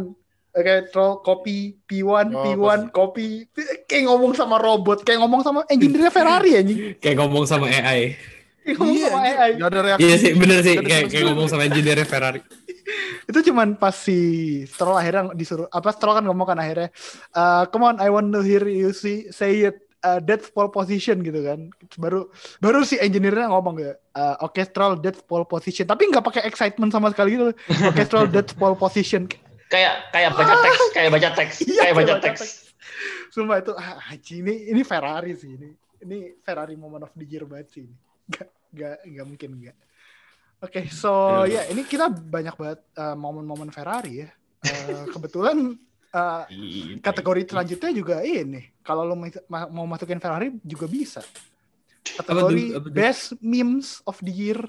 eh, kayak troll copy P1 Oh, P1 copy kayak ngomong sama robot kayak ngomong sama engineer Ferrari anjing Kayak ngomong sama AI. kayak ngomong sama anjing. AI Nggak ada reaksi. Iya sih, bener sih. Kayak, sama kayak ngomong sama engineer Ferrari. [LAUGHS] itu cuman pas si Stroll akhirnya disuruh apa Stroll kan ngomong kan akhirnya eh, come on I want to hear you see say it uh, that's pole position gitu kan baru baru si engineer-nya ngomong ya oke Stroll that's pole position tapi nggak pakai excitement sama sekali gitu oke Stroll that's pole position Kayak kayak baca teks, [LAUGHS] kayak baca teks, Iya, kayak baca baca teks. teks. Sumpah itu ah, haji ini ini Ferrari sih ini. Ini Ferrari moment of the year banget sih ini. Gak gak gak mungkin enggak. Oke, so ya ini kita banyak banget uh, momen-momen Ferrari ya. Uh, kebetulan uh, kategori selanjutnya juga ini. Kalau lo ma- ma- mau masukin Ferrari juga bisa. Kategori Apa tuh? Apa tuh? best memes of the year.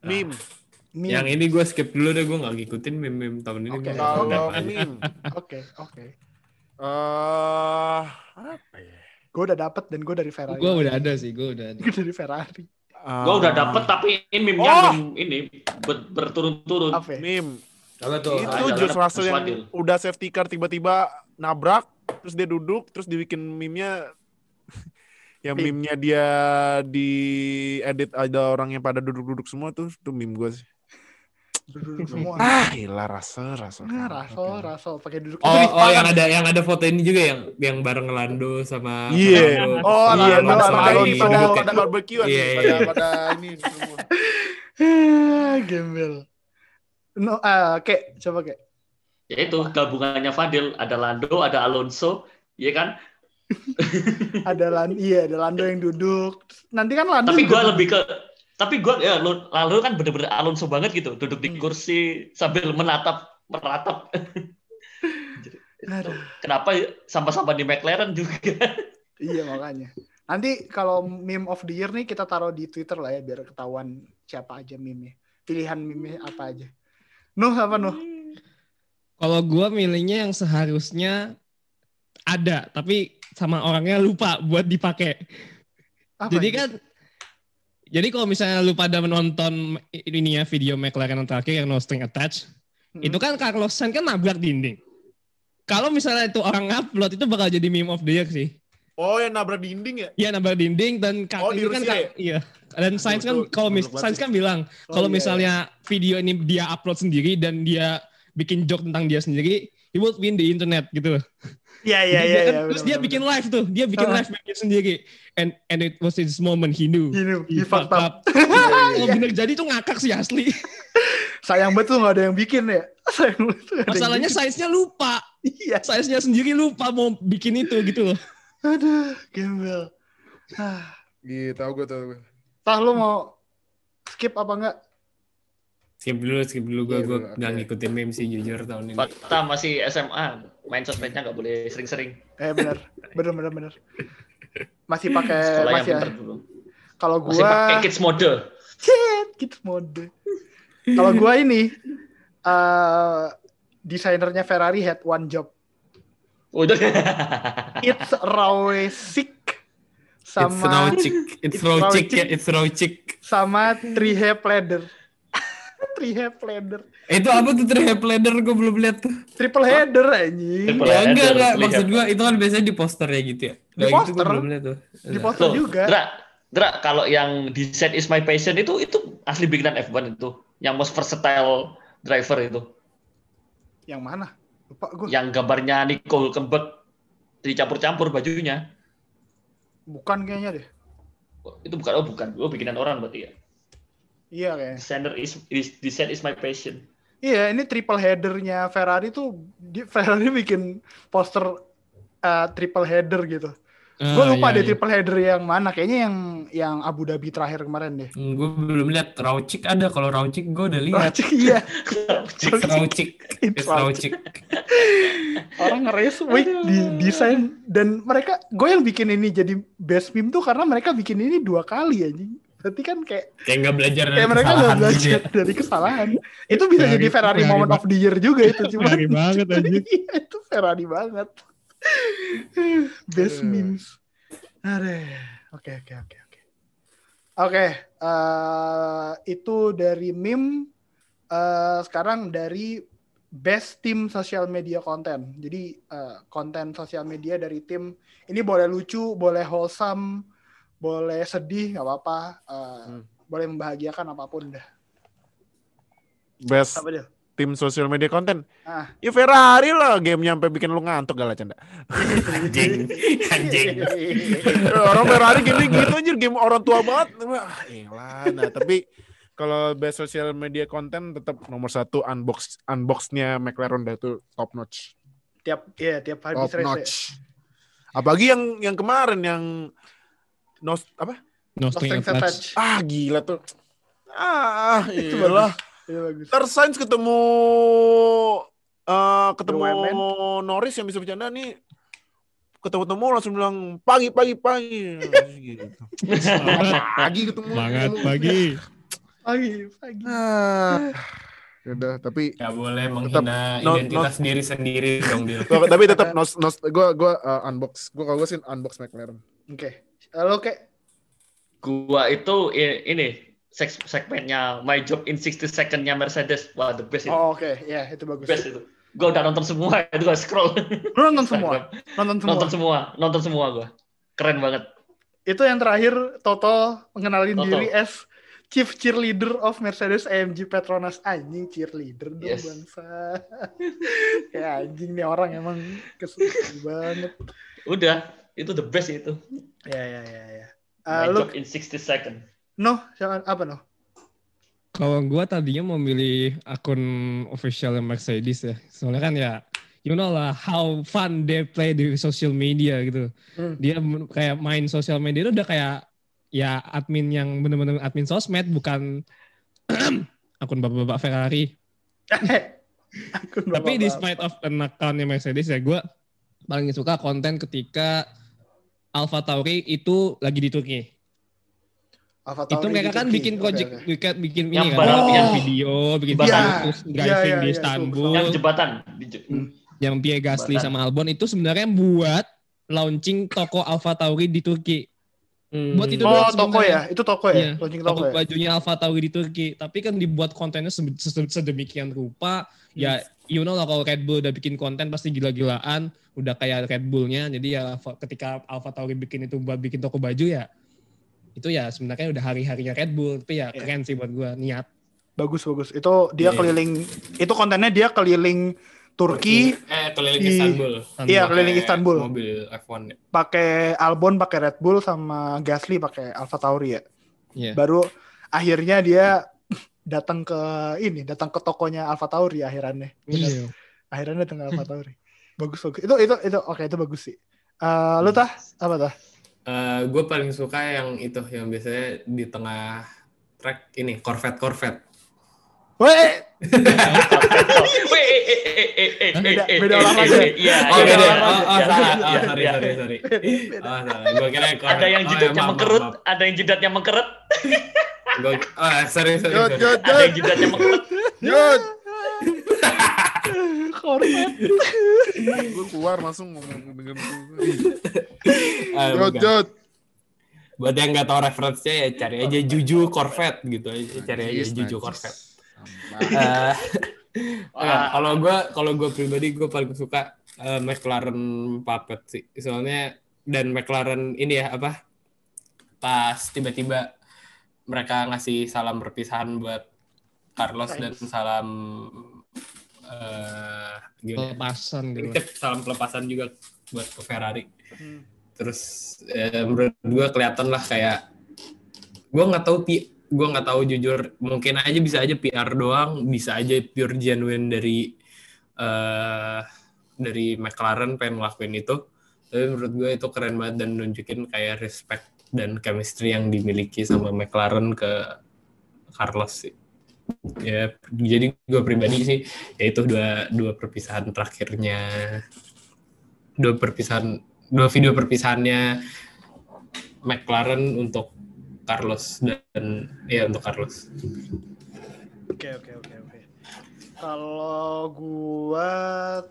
Meme. Meme. Yang ini gue skip dulu deh, gue gak ngikutin meme-meme tahun ini. Oke. Kalau meme. Oke, oke. Eh, apa ya? Gue udah dapet dan gue dari Ferrari. Gue udah ada sih, gue udah ada. Gue dari Ferrari. Gue udah dapet tapi ini meme-nya Oh! meme ini ber- berturun-turun. Ya? meme. Itu George ada Russell yang Fadil. udah safety car tiba-tiba nabrak terus dia duduk terus dibikin meme-nya [LAUGHS] yang Meme. meme-nya dia di edit ada orang yang pada duduk-duduk semua tuh tuh meme gue sih Duduk semua. Ah, gila Russell, Russell. Nah, Russell, Russell pakai duduk. Oh, oh yang ada yang ada foto ini juga yang yang bareng Lando sama Iya. Fernando. Oh, iya, Lando sama Alonso. ini pada Duduk- pada barbecue pada pada ini semua. [LAUGHS] Ah, Gembel. No, kayak coba kayak. Ya itu gabungannya Fadil, ada Lando, ada Alonso, iya kan? [LAUGHS] Ada Lando, iya ada Lando yang duduk. Nanti kan Lando. Tapi gua lebih ke tapi gua ya Lando kan bener-bener Alonso banget gitu, duduk di Hmm. kursi sambil menatap meratap. [LAUGHS] Aduh. Kenapa ya? sama-sama di McLaren juga? [LAUGHS] Iya makanya. Nanti kalau meme of the year nih kita taruh di Twitter lah ya biar ketahuan siapa aja meme Pilihan meme apa aja. Nuh apa Nuh? Kalau gua milihnya yang seharusnya ada, tapi sama orangnya lupa buat dipakai. Apa Jadi ini? kan jadi kalau misalnya lu pada menonton ini ya video McLaren yang terakhir yang no string attached, Hmm. itu kan Carlos Sainz kan nabrak dinding. Kalau misalnya itu orang upload itu bakal jadi meme of the year sih. Oh, yang nabrak dinding ya? Iya nabrak dinding dan kak- Oh, di itu kan kak- iya. Dan Sainz kan kalau mis Sainz kan bilang Oh, kalau iya, misalnya video ini dia upload sendiri dan dia bikin joke tentang dia sendiri, he would win the internet gitu. Iya iya iya. dia kan- iya, terus dia bikin live tuh, dia bikin Ah. live bikin sendiri. And and it was his moment he knew. Gini, he fucked up. [LAUGHS] Kalau Iya. bener jadi tuh ngakak sih asli. [LAUGHS] Sayang betul nggak ada yang bikin ya. [LAUGHS] Sayang betul. Masalahnya bikin. size-nya lupa. Iya. Size-nya sendiri lupa mau bikin itu gitu loh. Aduh, gembel. Ah. Gitu, tau gue tau gue. Tah lu mau skip apa enggak? Skip dulu, skip dulu gue Iya, gue nggak oke. ngikutin meme sih jujur tahun ini. Fakta masih SMA, main sosmednya nggak boleh sering-sering. Eh benar. Benar benar benar. Masih pakai Sekolah yang masih ya. dulu. Kalau Masih pakai kids mode. Cet, gitu mode. Kalau gua ini eh desainernya Ferrari had one job. Udah. It's raw sick It's raw sama chick, it's It's raw raw chick ya, it's raw chick. sama three hair ladder. [LAUGHS] three hair ladder. Itu apa tuh three ladder gue belum lihat tuh. Triple header anjing. Triple Ya enggak enggak lihat. maksud gue itu kan biasanya di poster ya gitu ya. Di Nah, itu poster. gue belum lihat tuh. Di poster Loh, juga. Dra, Dra, kalau yang desain is my passion itu itu asli bikinan F1 itu. Yang most versatile driver itu. Yang mana? Lupa gue. Yang gambarnya Nico Hulkenberg dicampur-campur bajunya. Bukan kayaknya deh. Itu bukan oh bukan. Oh bikinan orang berarti ya. Iya kayaknya. Designer is, is design is my passion. Iya, ini triple headernya Ferrari tuh di, Ferrari [LAUGHS] bikin poster uh, triple header gitu. Gue Ah, lupa iya, deh iya. triple header yang mana. Kayaknya yang yang Abu Dhabi terakhir kemarin deh. Gue belum lihat raw chick ada kalau raw chick gue udah lihat. Wah, iya. [LAUGHS] Raw chick. [LAUGHS] Orang nge-race week di desain dan mereka gue yang bikin ini jadi best meme tuh karena mereka bikin ini dua kali anjing. Berarti kan kayak Kayak nggak belajar dari kayak mereka nggak kesalahan gitu belajar ya. [LAUGHS] dari kesalahan. Itu bisa Ferrari- jadi Ferrari Ferrari moment of the year juga itu cuma Ferrari banget, anjing. Iya, itu Ferrari banget. [LAUGHS] Best memes. Aduh. Oke oke oke oke. Oke, eh, itu dari meme. Eh, sekarang dari best tim sosial media konten. Jadi eh, konten sosial media dari tim ini boleh lucu, boleh wholesome, boleh sedih, nggak apa-apa. Eh, Hmm. Boleh membahagiakan apa pun dah. Best Apa dia? Tim sosial media konten. Ah. Ya Ferrari lah game nyampe bikin lu ngantuk gak lah canda. Anjing, anjing. [LAUGHS] Orang Ferrari gini gitu anjir game orang tua banget. Ah, elah. Nah, tapi kalau best sosial media konten tetap nomor satu unbox unboxnya McLaren dah itu top notch. tiap ya tiap habis Top race ya. notch. Apalagi yang yang kemarin yang nos apa? No string attached. Attached. Ah gila tuh. Ah, Itu iyalah. Itu bagus. Ntar Sainz ketemu eh ketemu. Norris yang bisa bercanda nih ketemu-temu langsung bilang pagi pagi pagi gitu. [LAUGHS] pagi ketemu Semangat pagi. Pagi, pagi. ah udah tapi Gak boleh Tetap menghina no- identitas diri sendiri dong dia. tapi tetap nos nos gue gue unbox gue kalau gue sih unbox McLaren Oke. Halo, kayak Gua itu ini segmennya My Job in 60 Second-nya Mercedes. Wah, the best itu. Oh, oke. Ya, itu bagus. Best itu. Gua udah nonton semua, [LAUGHS] itu gua scroll. Lu nonton semua? Nonton semua. nonton semua, nonton semua gua. Keren banget. Itu yang terakhir Toto mengenalin Toto. diri as chief cheerleader of Mercedes AMG Petronas anjing cheerleader dong Yes. bangsa. [LAUGHS] ya anjing nih orang emang kesel [LAUGHS] banget. Udah, itu the best itu. Ya ya ya ya. My Uh, lu job in 60 second. No, siapa apa no? Kalau gua tadinya mau milih akun official Mercedes ya. Soalnya kan ya you know lah how fun they play di social media gitu. Hmm. Dia kayak main sosial media itu udah kayak ya admin yang bener-bener admin sosmed bukan [CLEARS THROAT] akun bapak-bapak Ferrari. [LAUGHS] Akun Tapi despite of an accountnya Mercedes ya gue paling suka konten ketika Alfa Tauri itu lagi di Turki. Alpha itu Tauri mereka kan bikin project, oke. bikin, bikin Yang ini kan, balap, bikin yang- video, bikin Ya, ya, driving ya, di ya, Istanbul, Yang jembatan. Di, yang Pierre Gasly sama Albon itu sebenarnya buat launching toko Alfa Tauri di Turki. Buat itu Oh, doang toko ya? Itu toko ya? Iya, Launching toko toko ya? bajunya Alfa Tauri di Turki. Tapi kan dibuat kontennya se- se- sedemikian rupa. Ya, you know lah kalau Red Bull udah bikin konten pasti gila-gilaan. Udah kayak Red Bullnya. Jadi ya ketika Alfa Tauri bikin itu buat bikin toko baju ya, itu ya sebenarnya udah hari-harinya Red Bull. Tapi ya Iya. keren sih buat gua niat. Bagus, bagus. Itu dia Iya. keliling, itu kontennya dia keliling Turki, eh keliling di- Istanbul. Iya, keliling Istanbul. Mobil F1 ya. pakai Albon, pakai Red Bull, sama Gasly pakai Alpha Tauri ya. Iya. Baru akhirnya dia datang ke ini, datang ke tokonya Alpha Tauri akhirannya. Iya. Akhirnya datang ke Alpha Tauri. Bagus, bagus. Itu, itu, itu, oke, itu bagus sih. Eh, lu tah? Apa tah? Gue paling suka yang itu yang biasanya di tengah track ini Corvette Corvette. Weh, Weh, eh, eh, eh, eh, eh, Beda- eh, beda eh, olahraga. eh, Iya, Oh beda. iya, Oh, oh, iya, salah. iya, Oh, sorry, sorry, sorry. Oh, salah. Gue kira Corvette. Ada yang Oh, jidatnya ya, mengkerut, ada yang jidatnya mengkerut. Gua, oh, sorry, sorry, sorry. ada yang jidatnya mengkerut. jod. Kornet. gue keluar langsung ngomong dengan Ah, Jod. Buat yang nggak tahu referensinya ya cari aja Juju Corvette gitu aja. Cari aja Juju. Corvette. Nah, kalau gue kalau gue pribadi gue paling suka eh, McLaren Puppet sih soalnya dan McLaren ini ya apa pas tiba-tiba mereka ngasih salam perpisahan buat Carlos dan salam eh gimana ya? Pelepasan gitu. Titip salam pelepasan juga buat ke Ferrari Hmm. terus eh, menurut gue kelihatan lah kayak gue nggak tahu pi gue nggak tahu jujur mungkin aja bisa aja PR doang bisa aja pure genuine dari eh dari McLaren pengen ngelakuin itu tapi menurut gue itu keren banget dan nunjukin kayak respect dan chemistry yang dimiliki sama McLaren ke Carlos sih ya jadi gue pribadi sih ya itu dua dua perpisahan terakhirnya dua perpisahan dua video perpisahannya McLaren untuk Carlos dan ya untuk Carlos. Oke oke oke oke. Kalau gua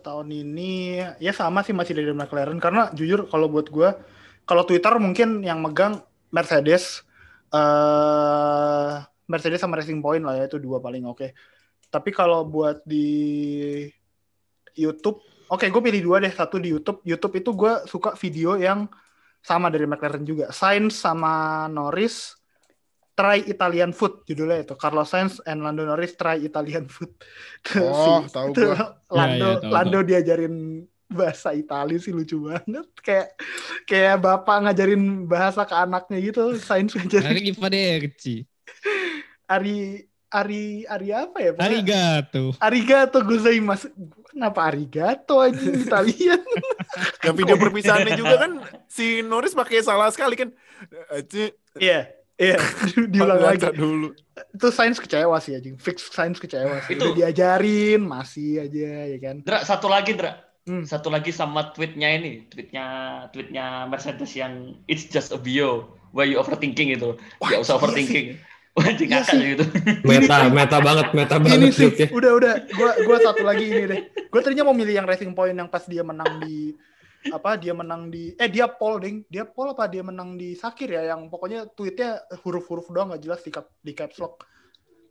tahun ini ya sama sih masih dari McLaren karena jujur kalau buat gua kalau Twitter mungkin yang megang Mercedes eh Mercedes sama Racing Point lah ya itu dua paling oke. Tapi kalau buat di YouTube, oke gue pilih dua deh satu di YouTube. YouTube itu gua suka video yang sama dari McLaren juga. Sainz sama Norris Try Italian Food judulnya itu Carlos Sainz and Lando Norris Try Italian Food. [LAUGHS] Oh, Si- tahu itu gua. [LAUGHS] Lando Ya, ya, tahu, Lando diajarin bahasa Italia sih lucu banget kayak kayak bapak ngajarin bahasa ke anaknya gitu Sainz ngajarin Hari Arrivederci. Ari Ari Ari apa ya Pokoknya- Arigato. Arigato gozaimasu kenapa arigato aja Italian [LAUGHS] Yang video perpisahannya juga kan si Norris pakai salah sekali kan. Iya iya diulang lagi dulu. itu Sainz kecewa sih anjing fix Sainz kecewa sih Itu- udah diajarin masih aja ya kan Dra, satu lagi, Dra. Hmm. Satu lagi sama tweetnya ini, tweetnya tweetnya Mercedes yang it's just a bio, why you overthinking itu, Wah, nggak usah iya overthinking. Iya ngakak sih. gitu. Meta, meta banget, meta banget ini sih tweetnya. udah udah. Gua gua satu lagi ini deh. Gua tadinya mau milih yang Racing Point yang pas dia menang di apa dia menang di eh dia Paul ding. Dia Paul apa dia menang di Sakir ya? Yang pokoknya tweetnya huruf-huruf doang nggak jelas di cap di caps lock.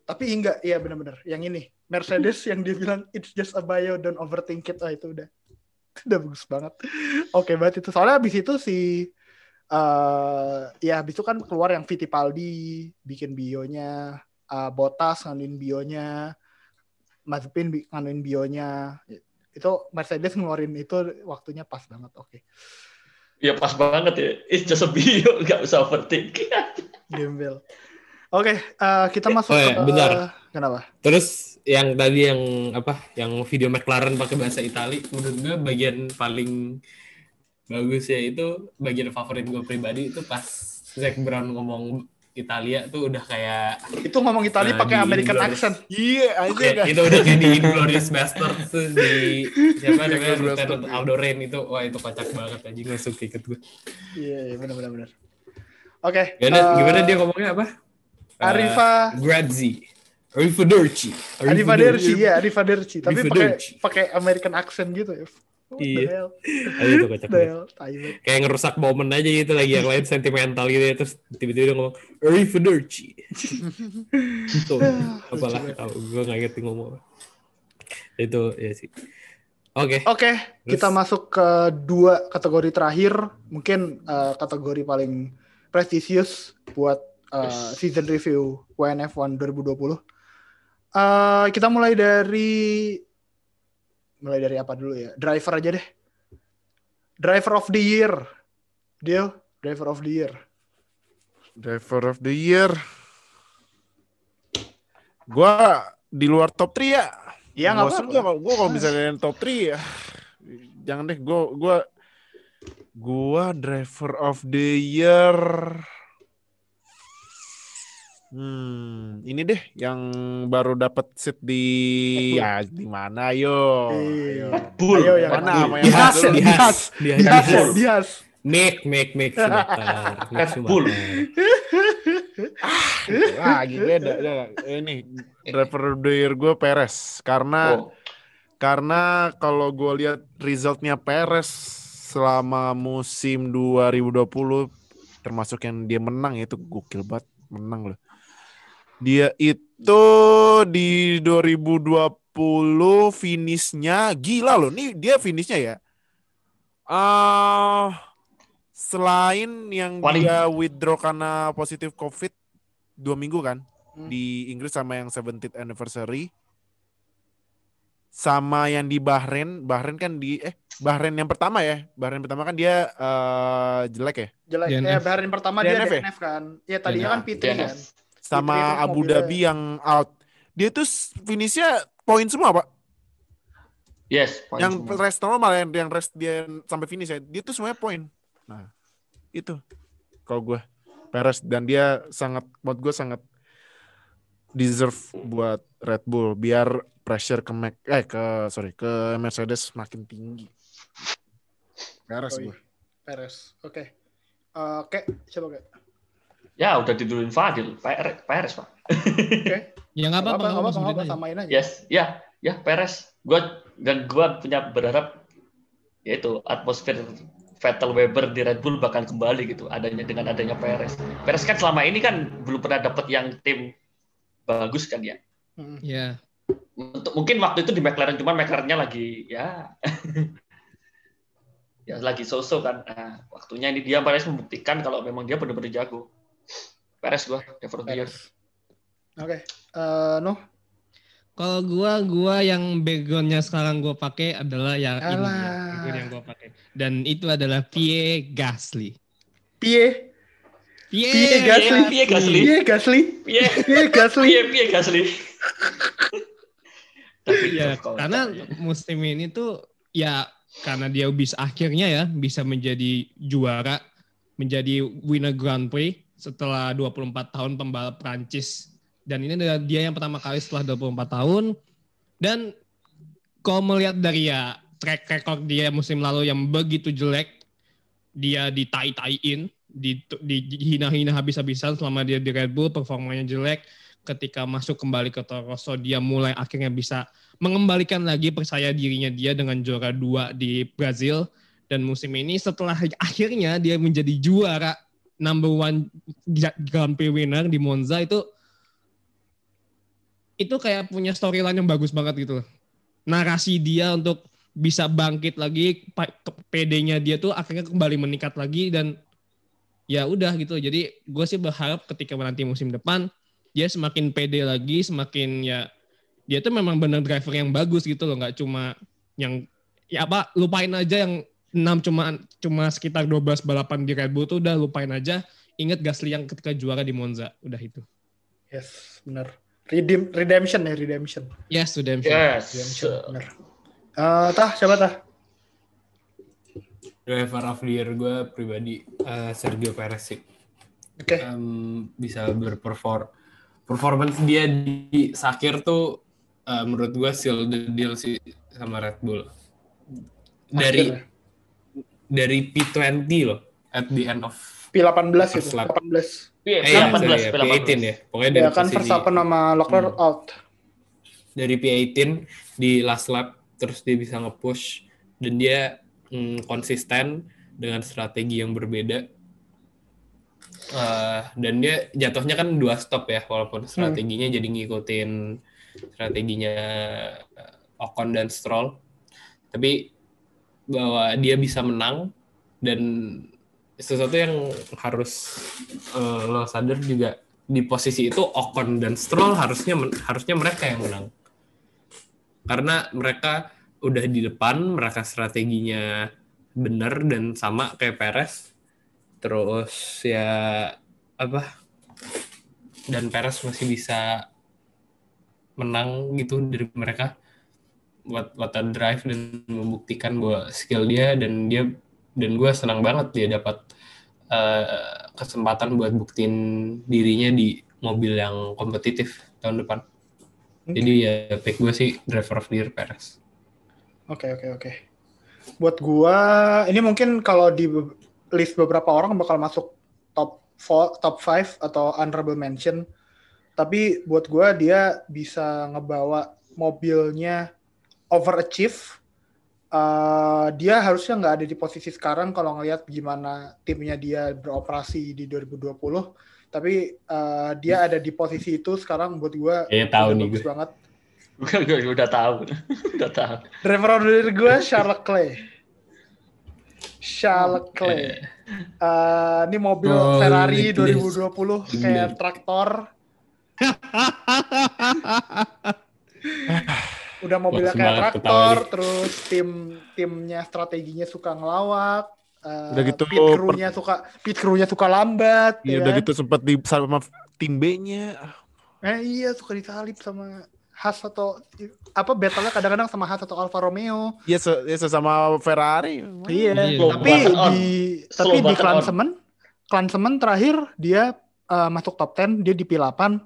Tapi enggak iya benar-benar yang ini. Mercedes yang dia bilang it's just a bio don't overthink it. Ah itu udah. [LAUGHS] Udah bagus banget. Oke banget itu. Soalnya abis itu si eh ya habis itu kan keluar yang Fittipaldi bikin bionya, eh, Bottas nganuin bionya, Mazepin bi- nganuin bionya. Itu Mercedes ngeluarin itu waktunya pas banget. Oke. Ya pas banget ya. It's just a bio, [LAUGHS] nggak usah overthinking. Gembel. Oke, eh, kita masuk Oh ya, ke bentar. kenapa? Terus yang tadi yang apa? Yang video McLaren pakai bahasa Itali, menurut gue bagian paling bagus ya itu bagian favorit gue pribadi itu pas Zac Brown ngomong Italia tuh udah kayak Itu ngomong Itali Nah, pakai American Inggris. accent. Iya, aja kayak kan. itu udah kayak di Inglourious Basterds tuh di siapa namanya Inglourious Lieutenant Basterds. Aldo Rain itu wah itu kocak banget aja masuk ikut gue. Iya, iya benar benar benar. Oke. Gimana, eh, gimana dia ngomongnya apa? Arriva Uh, Grazi. Arrivederci. Arrivederci ya, Arrivederci. Tapi pakai pakai American accent gitu ya. The Iya. [LAUGHS] Aduh, itu kocak banget. Kayak ngerusak momen aja gitu lagi yang lain sentimental gitu ya terus tiba-tiba dia ngomong Arrivederci. [LAUGHS] Tuh, apalah tahu gue nggak ngerti ngomong apa. Itu ya sih. Oke. Oke, Terus? kita masuk ke dua kategori terakhir. Mungkin eh, kategori paling prestisius buat eh, season review WNF1 2020. Eh, kita mulai dari mulai dari apa dulu ya? Driver aja deh. Driver of the year. Deal, driver of the year. Driver of the year. Gua di luar top 3 ya. Iya nggak apa-apa. gua kalau misalnya [LAUGHS] yang top 3 ya. Jangan deh gua gua gua driver of the year. Hmm, ini deh yang baru dapat seat di ya di mana yo. Iya. Ayo. Bull. Ayo, yang Mana sama Bull. yang Di Haas, mana di dulu? Haas, di Dias, Haas. ya, Dias. Make, make, make. Make Red Bull. Schumacher. Lagi beda, beda. Ini driver of the year gue Perez karena Oh, karena kalau gue lihat resultnya Perez selama musim 2020 termasuk yang dia menang ya, itu gokil banget menang loh. Dia itu di 2020 finishnya gila loh. Nih dia finishnya ya. ah selain yang Paling- dia withdraw karena positif COVID dua minggu kan Hmm. di Inggris sama yang 70th anniversary sama yang di Bahrain Bahrain kan di eh Bahrain yang pertama ya Bahrain pertama kan dia eh, jelek ya Jelek. DNF. Ya, hari pertama dia DNF ya? DNF kan. Ya tadinya kan P3 DNF. kan. Sama Abu mobilnya. Dhabi yang out dia tuh finishnya poin semua pak yes. poin yang semua. rest normal yang yang rest dia sampai finish ya dia tuh semuanya poin nah itu kalau gue Perez dan dia sangat menurut gue sangat deserve buat Red Bull biar pressure ke Mac eh ke sorry ke Mercedes makin tinggi Perez Oh, iya. gue Perez. Oke. Eh, Oke, coba Kek. Ya udah tidurin Fadil, Perez, Perez Pak. Oke. Ya nggak apa-apa, Apa nggak apa apa-apa, apa samain aja. Yes, ya, ya Perez. Gua dan gua punya berharap yaitu atmosfer Vettel Weber di Red Bull bakal kembali gitu adanya dengan adanya Perez. Perez kan selama ini kan belum pernah dapat yang tim bagus kan ya. Hmm. Ya, Untuk mungkin waktu itu di McLaren cuman McLarennya lagi ya [LAUGHS] ya lagi so-so kan. Nah, waktunya ini dia Perez membuktikan kalau memang dia benar-benar jago. Perez gua driver of the year. Perez. Oke. Eh, Nuh. Kalau gua gua yang backgroundnya sekarang gua pakai adalah yang ini Alah. ya, background yang gua pakai. Dan itu adalah Pierre Gasly. Pie. Pierre, Pierre Gasly. Pierre Gasly. Pie Gasly. Pie Gasly. piye Gasly. Tapi Ya, kalau- karena musim ini tuh ya karena dia bisa akhirnya ya bisa menjadi juara, menjadi winner Grand Prix setelah 24 tahun pembalap Prancis. Dan ini adalah dia yang pertama kali setelah 24 tahun. Dan kalau melihat dari ya track record dia musim lalu yang begitu jelek, dia ditai-taiin, di- dihina-hina habis-habisan selama dia di Red Bull, performanya jelek. Ketika masuk kembali ke Toro Rosso, dia mulai akhirnya bisa mengembalikan lagi percaya dirinya dia dengan juara dua di Brazil. Dan musim ini setelah akhirnya dia menjadi juara number one Grand Prix winner di Monza itu itu kayak punya storyline yang bagus banget gitu loh. Narasi dia untuk bisa bangkit lagi, PD-nya dia tuh akhirnya kembali meningkat lagi dan ya udah gitu. Jadi gue sih berharap ketika nanti musim depan dia semakin pede lagi, semakin ya dia tuh memang benar driver yang bagus gitu loh, nggak cuma yang ya apa lupain aja yang 6 cuma cuma sekitar 12 balapan di Red Bull tuh udah lupain aja. Ingat Gasly yang ketika juara di Monza, udah itu. Yes, benar. Redeem, redemption ya, redemption. Yes, sudah Yes. Redemption, benar. Eh, tah, siapa tah? Driver of the year gue pribadi eh, Sergio Perez sih. Oke. Em, bisa berperform. Performance dia di Sakir tuh eh, menurut gue seal the deal sih sama Red Bull. Dari Akhirnya. Dari P20 loh at the end of P18 itu, First lap. 18. Iya, eh, ya, 18, sorry, ya, P18 ya. Pokoknya dari Ya kan Verstappen sama Leclerc Hmm. out. dari P18 di last lap terus dia bisa nge-push dan dia mm, konsisten dengan strategi yang berbeda Eh, dan dia jatuhnya kan dua stop ya walaupun strateginya jadi ngikutin strateginya Ocon dan Stroll tapi bahwa dia bisa menang dan sesuatu yang harus eh, lo sadar juga di posisi itu Ocon dan Stroll harusnya harusnya mereka yang menang. Karena mereka udah di depan mereka strateginya benar dan sama kayak Perez. Terus ya apa dan Perez masih bisa menang gitu dari mereka buat buat drive dan membuktikan bahwa skill dia dan dia dan gue senang banget dia dapat eh, kesempatan buat buktiin dirinya di mobil yang kompetitif tahun depan. Jadi ya pick gue sih driver of the year Perez. Oke oke oke. Buat gua ini mungkin kalau di list beberapa orang bakal masuk top 4, top 5 atau honorable mention. Tapi buat gua dia bisa ngebawa mobilnya overachieve. Eh, dia harusnya nggak ada di posisi sekarang kalau ngelihat gimana timnya dia beroperasi di 2020. Tapi eh, dia ada di posisi itu sekarang buat gua Kayaknya tahu nih bagus gue. banget. Gue gue udah tahu. [LAUGHS] udah tahu. Driver of the year gue Charles Leclerc. Charles Leclerc. Eh, ini mobil Oh, Ferrari Leclerc. 2020 kayak traktor. [LAUGHS] [LAUGHS] Udah mobilnya Wah, kayak traktor, terus tim timnya strateginya suka ngelawak. eh, Udah gitu, pit crew-nya suka pit crew-nya suka lambat Iya ya udah kan? gitu sempat di sama tim B-nya. Eh, iya suka disalip sama Haas atau apa battle-nya kadang-kadang sama Haas atau Alfa Romeo. Iya se ya sesama Ferrari. Iya, Iya. tapi di Slow tapi di. Klansemen, Klansemen terakhir dia eh, masuk top 10, dia di P8.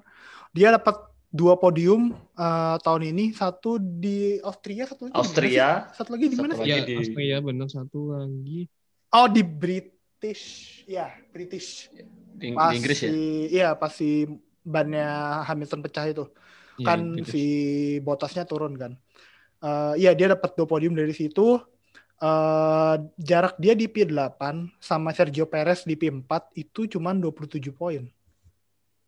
Dia dapat dua podium eh, tahun ini, satu di Austria, satu lagi di mana Austria. sih? Satu lagi di mana sih? Ya, di- Austria bener satu lagi. Oh, di British. Ya, British. Di, di Pas Inggris ya. si iya pas si bannya Hamilton pecah itu. Iya, kan British. si Bottasnya turun kan. Eh iya dia dapat dua podium dari situ. Eh jarak dia di P8 sama Sergio Perez di P4 itu cuma 27 poin.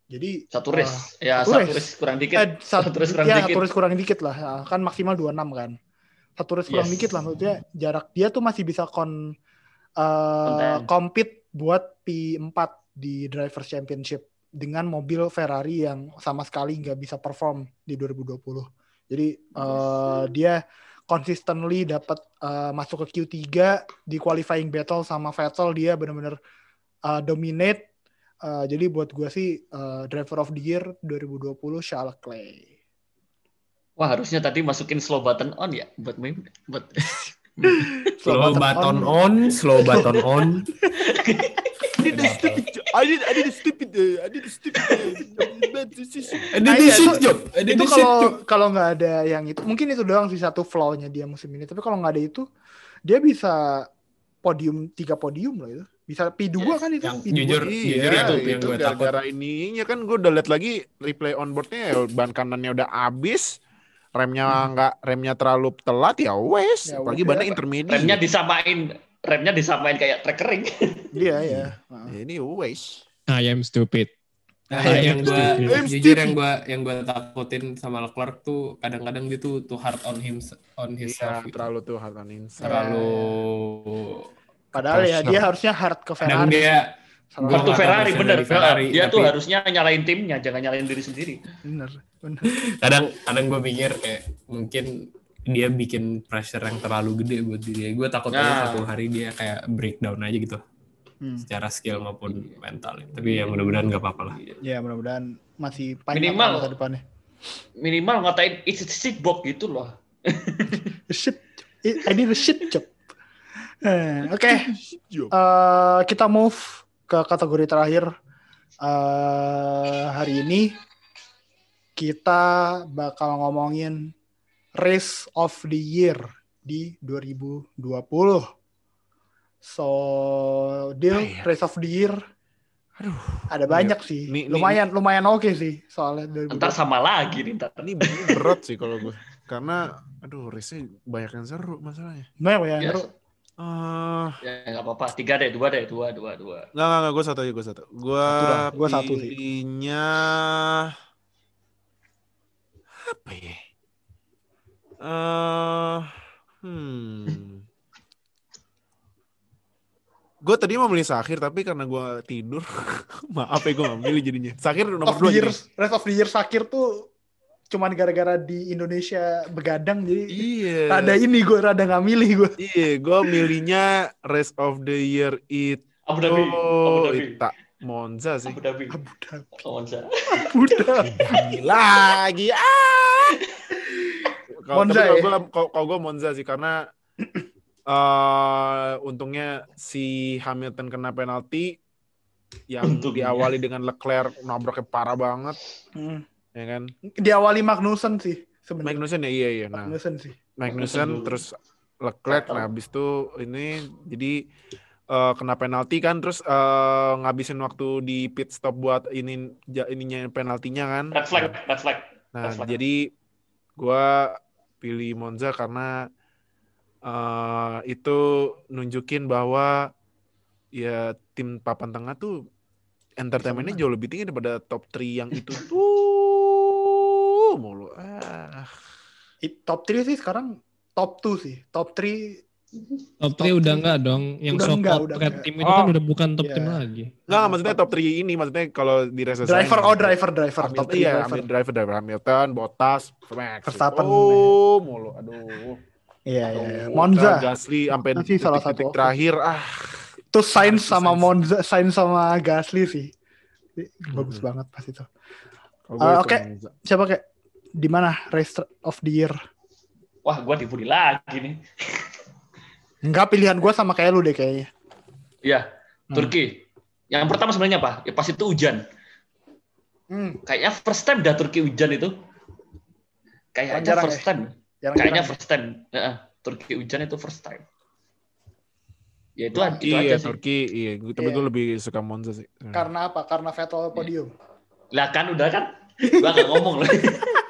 Jadi Satu eh, race. ya, satu satu race. race kurang dikit. eh, satu, Satu race kurang ya, dikit. satu race kurang dikit lah. Ya, kan maksimal 26 kan. Satu race kurang Yes. dikit lah maksudnya jarak dia tuh masih bisa kon eh Konten. compete buat P4 di Drivers Championship dengan mobil Ferrari yang sama sekali nggak bisa perform di 2020. Jadi eh, dia consistently dapat eh, masuk ke Q3 di qualifying battle sama Vettel dia benar-benar eh, dominate. Eh, jadi buat gue sih eh, driver of the year 2020 Charles Leclerc. Wah, harusnya tadi masukin slow button on ya buat meme. Buat [LAUGHS] Slow button on, slow button on. I did I did a stupid uh, I did a stupid uh, bad decision. Ada Nah, iya, shit itu- job, ada itu di shit kalau job. kalau nggak ada yang itu mungkin itu doang sih satu flow-nya dia musim ini tapi kalau nggak ada itu dia bisa podium tiga podium loh itu bisa P2 Yes, kan itu yang P2. jujur. Iya, Jujur itu yang itu gue gara-gara ininya kan gue udah liat lagi replay onboardnya ya ban kanannya udah abis, remnya nggak remnya terlalu telat ya wes, Ya apalagi bannya intermediate. remnya disamain, remnya disamain kayak trek kering. [LAUGHS] iya ya ini wes. I am stupid. Nah, I yang am gua stupid. I'm jujur stupid. yang gua yang gua takutin sama Leclerc tuh kadang-kadang dia tuh too hard on him on Iya, himself gitu. terlalu tuh hard on inside. terlalu padahal ya dia harusnya hard ke Ferrari dia Kartu nggak tahu Ferrari bener. Ferrari, Dia tuh tapi- harusnya nyalain timnya, jangan nyalain diri sendiri. bener, bener. kadang kadang gue mikir kayak mungkin dia bikin pressure yang terlalu gede buat diri gue takut aja Nah. satu hari dia kayak breakdown aja gitu Hmm. secara skill maupun mental tapi ya mudah-mudahan nggak apa-apa lah Ya mudah-mudahan masih panjang Minimal. masa depannya. Minimal ngatain it's a shit box gitu loh. [LAUGHS] Shit, I need a shit job. Eh, Oke, Job. eh, kita move ke kategori terakhir Eh, hari ini. Kita bakal ngomongin race of the year di 2020. So, deal Ah, iya. race of the year. Aduh, Ada banyak sih. Ini- ini- lumayan lumayan oke sih soalnya 2020. Ntar sama lagi nih ntar. ini, berat sih kalau gue. Karena, aduh, race-nya banyak yang seru masalahnya. Banyak ya. Yes. Eh, Ya nggak apa-apa. Tiga deh, dua deh, dua, dua, dua. Nggak, nggak, nggak. Gue satu aja, gue satu. Gue gua satu sih. pilihnya... Apa ya? Eh, hmm... Gue tadi mau milih Sakir, tapi karena gue tidur, [LAUGHS] maaf ya gue gak milih jadinya. Sakir nomor of dua year, rest of the year Sakir tuh cuman gara-gara di Indonesia begadang jadi Iya. rada ini gue rada nggak milih gue. Iya, gue milihnya rest of the year itu Abu Dhabi, Abu Dhabi, Ita Monza sih. Abu Dhabi. Abu Dhabi. Monza. Abu Dhabi. Lagi. Ah. Kalau Monza ya? gue kalau- gue Monza sih karena [CLEARS THROAT] eh untungnya si Hamilton kena penalti yang Untungnya. diawali dengan Leclerc nabraknya parah banget, Hmm. Ya kan? Diawali Magnussen sih sebenarnya. Magnussen ya iya iya. Nah, Magnussen sih. Magnussen terus Leclerc nah habis itu ini jadi eh, kena penalti kan terus eh, ngabisin waktu di pit stop buat ini ininya penaltinya kan. Red flag, red flag. Nah, red flag. jadi gua pilih Monza karena eh, itu nunjukin bahwa ya tim papan tengah tuh entertainmentnya jauh lebih tinggi daripada top 3 yang itu [LAUGHS] tuh mulu. Ah. I- Top 3 sih sekarang top 2 sih. Top 3 [LAUGHS] Top Top 3 udah enggak dong. Yang Udah enggak, udah enggak. team itu kan Oh. udah bukan top Iya. team lagi. Enggak, maksudnya top 3 ini maksudnya kalau di race driver oh driver driver top Hamilton, 3 iya, driver. Hamilton, driver, driver Hamilton, Bottas, Max. Verstappen. Oh, mulu. Aduh. Iya iya. iya. Monza. Gasly sampai Masih salah satu oke. terakhir ah Terus Sainz sama. Monza, Sainz sama Gasly sih. Bagus Mhm. banget pas itu. Itu oke. Monza. Siapa kayak di mana race of the year? Wah, gua dibully lagi nih. Enggak pilihan gue sama kayak lu deh kayaknya. Iya, Hmm. Turki. Yang pertama sebenarnya apa? Ya pas itu hujan. Hmm, Kayaknya first time dah Turki hujan itu. Kayaknya Jarang first ya? time. jarang Kayaknya jarang. first time. Heeh, Turki hujan itu first time. Ya itu, Turki, itu aja ya, sih. Turki, iya. Tapi Iya. gue lebih suka Monza sih. Karena apa? Karena Vettel podium. Lah kan udah kan? Gua nggak ngomong loh. [LAUGHS]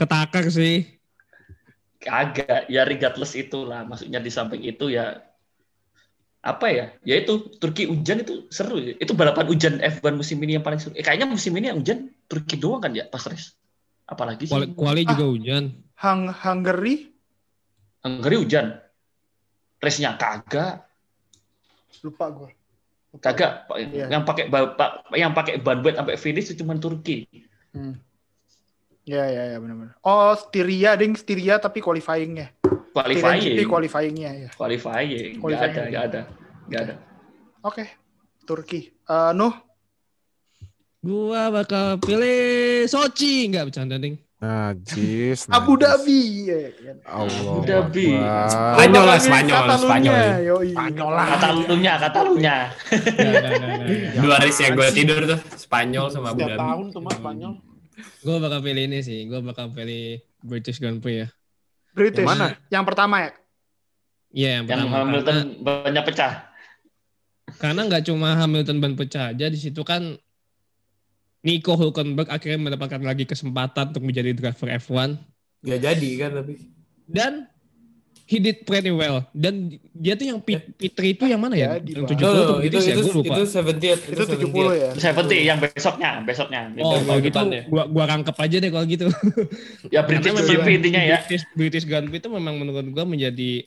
Ketakar sih. Kagak. Ya regardless itulah. Maksudnya di samping itu ya apa ya? Ya itu Turki hujan itu seru. ya. Itu balapan hujan F1 musim ini yang paling seru. Eh, kayaknya musim ini yang hujan Turki doang kan ya pas race. Apalagi sih? Kuali, kuali juga hujan. Hang Hungary Hungary hujan. Race-nya kagak. lupa gue. Kagak. Iya. Yang pakai yang pakai ban wet sampai finish itu cuma Turki. Hmm. Ya ya ya benar-benar. Oh Styria, ding Styria tapi qualifyingnya. Qualifying. GP qualifyingnya ya. Qualifying. Nggak Qualifying. ada, nggak ada. Nggak ada. Oke. Turki. Eh Nuh, Gua bakal pilih Sochi. Enggak bercanda, Ding. Najis. [LAUGHS] Abu najis. Dhabi. Ya, kan? Allah. Abu Dhabi. Spanyol lah, Spanyol, Spanyol. Spanyol lah. Katalunya, Katalunya. Nah, nah, nah, nah. dua race yang gue tidur tuh Spanyol sama Abu Setiap Dhabi tahun tuh mas Spanyol. Gue bakal pilih ini sih. Gue bakal pilih British Grand Prix ya. British. Yang mana? Yang pertama ya. Iya, yang, Yang pertama. Hamilton Karena, banyak pecah. karena nggak cuma Hamilton ban pecah aja di situ kan Nico Hulkenberg akhirnya mendapatkan lagi kesempatan untuk menjadi driver F1 Gak jadi kan tapi dan he did pretty well dan dia tuh yang P- P3 itu yang mana ya? Jadi, yang Bang. 70 No, atau no, itu British ya? itu Gue lupa. itu 70 Itu 70 ya. Saya penting yang besoknya, besoknya. Oh, Itu kalau gitu depannya. gua gua rangkep aja deh kalau gitu. [LAUGHS] ya British GP memang intinya ya. British, British Grand Prix itu memang menurut gua menjadi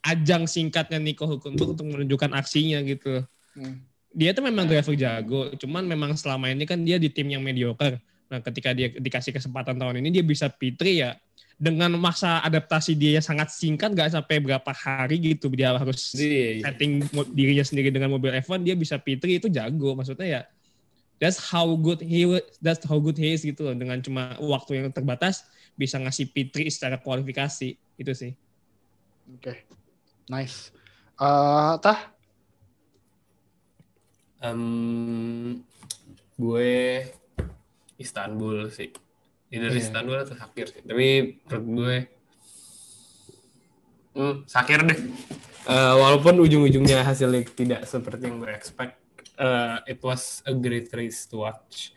ajang singkatnya Nico Hulkenberg untuk menunjukkan aksinya gitu. Hmm. dia tuh memang driver jago, cuman memang selama ini kan dia di tim yang mediocre. Nah, ketika dia dikasih kesempatan tahun ini dia bisa P3 ya dengan masa adaptasi dia yang sangat singkat gak sampai berapa hari gitu dia harus Iya, iya. setting dirinya sendiri dengan mobil F1 dia bisa P3 itu jago maksudnya ya that's how good he that's how good he is gitu loh dengan cuma waktu yang terbatas bisa ngasih P3 secara kualifikasi itu sih Oke. Nice. Eh, tah? Em, gue Istanbul sih. Either Iya. Istanbul atau Sakir sih. Tapi menurut gue hmm, Sakir deh. Eh, walaupun ujung-ujungnya hasilnya tidak seperti yang gue expect, eh, it was a great race to watch.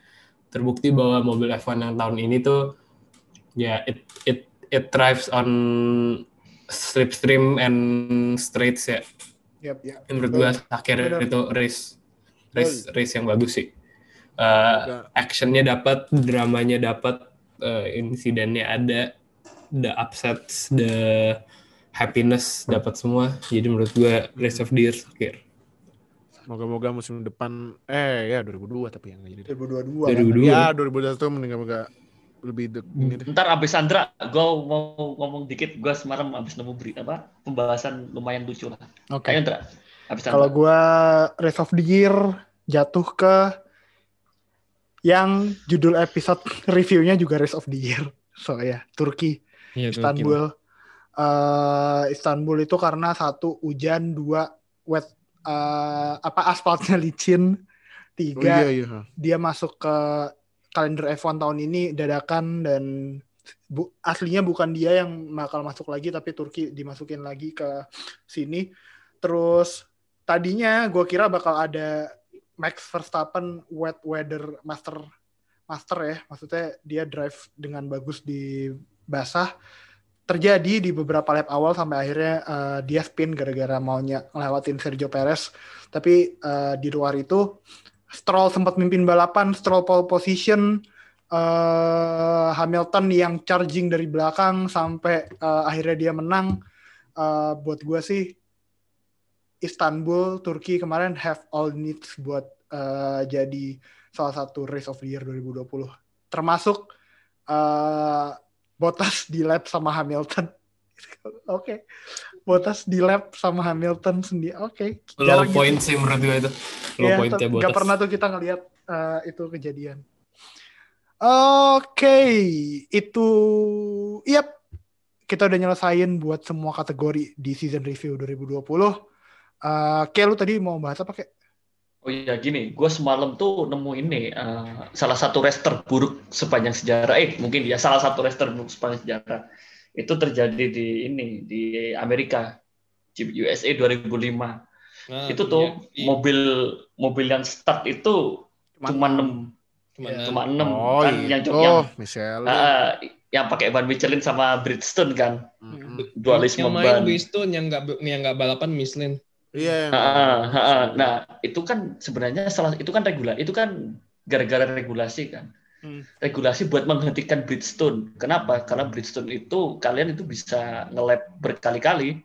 Terbukti bahwa mobil F1 yang tahun ini tuh ya it it it thrives on slipstream and straights ya. Yap, ya. Menurut gue Sakir itu race race race yang bagus sih. Eh, actionnya dapat, dramanya dapat, eh, insidennya ada, the upsets, the happiness dapat semua. Jadi menurut gue race of the year Sakir. Moga-moga musim depan eh ya 2002 tapi yang jadi. 2022. kan? 2002. Ya 2021 mending moga lebih dek ini deh. Ntar abis Sandra, gue mau ngomong dikit. Gue semalam abis nemu berita apa pembahasan lumayan lucu lah. Oke. Ayo Ndra, abis Kalau gua Race of the Year jatuh ke yang judul episode [LAUGHS] reviewnya juga Race of the Year. So ya, Turki, Iya, tuh, Istanbul. Eh, Istanbul itu karena satu hujan, dua wet eh, apa aspalnya licin, Oh tiga iya iya. dia masuk ke kalender F1 tahun ini dadakan dan bu, aslinya bukan dia yang bakal masuk lagi tapi Turki dimasukin lagi ke sini. Terus tadinya gue kira bakal ada Max Verstappen wet weather master master ya, maksudnya dia drive dengan bagus di basah. Terjadi di beberapa lap awal sampai akhirnya eh, dia spin gara-gara maunya ngelewatin Sergio Perez. Tapi eh, di luar itu Stroll sempat mimpin balapan, Stroll pole position, eh, Hamilton yang charging dari belakang sampai eh, akhirnya dia menang. Eh, buat gue sih Istanbul, Turki kemarin have all needs buat eh, jadi salah satu race of the year 2020. Termasuk eh, Bottas di lap sama Hamilton. [LAUGHS] Oke. Bottas di lap sama Hamilton sendiri. Oke. Low Jarang gitu. point sih menurut gue itu. Low Iya, pointnya tapi Bottas. nggak pernah tuh kita ngelihat eh, itu kejadian. Oke, itu, yap, kita udah nyelesain buat semua kategori di season review 2020. Eh, Kayak lu tadi mau bahas apa kayak? Oh iya gini, gue semalam tuh nemu ini eh, salah satu race terburuk sepanjang sejarah. Eh mungkin ya salah satu race terburuk sepanjang sejarah itu terjadi di ini di Amerika, di USA 2005. Nah, itu tuh iya, iya. mobil mobil yang start itu cuma enam Cuma Iya. enam. cuma enam Oh, kan iya. yang yang oh, Michelle. ah, yang pakai ban Michelin sama Bridgestone kan Mm-mm. dualisme yang main ban. Bridgestone yang nggak yang nggak balapan Michelin. Iya. yang- Ah, ah, ah. Nah, itu kan sebenarnya salah itu kan regula, itu kan gara-gara regulasi kan. Hmm. Regulasi buat menghentikan Bridgestone. Kenapa? Karena Bridgestone itu kalian itu bisa nge-lap berkali-kali.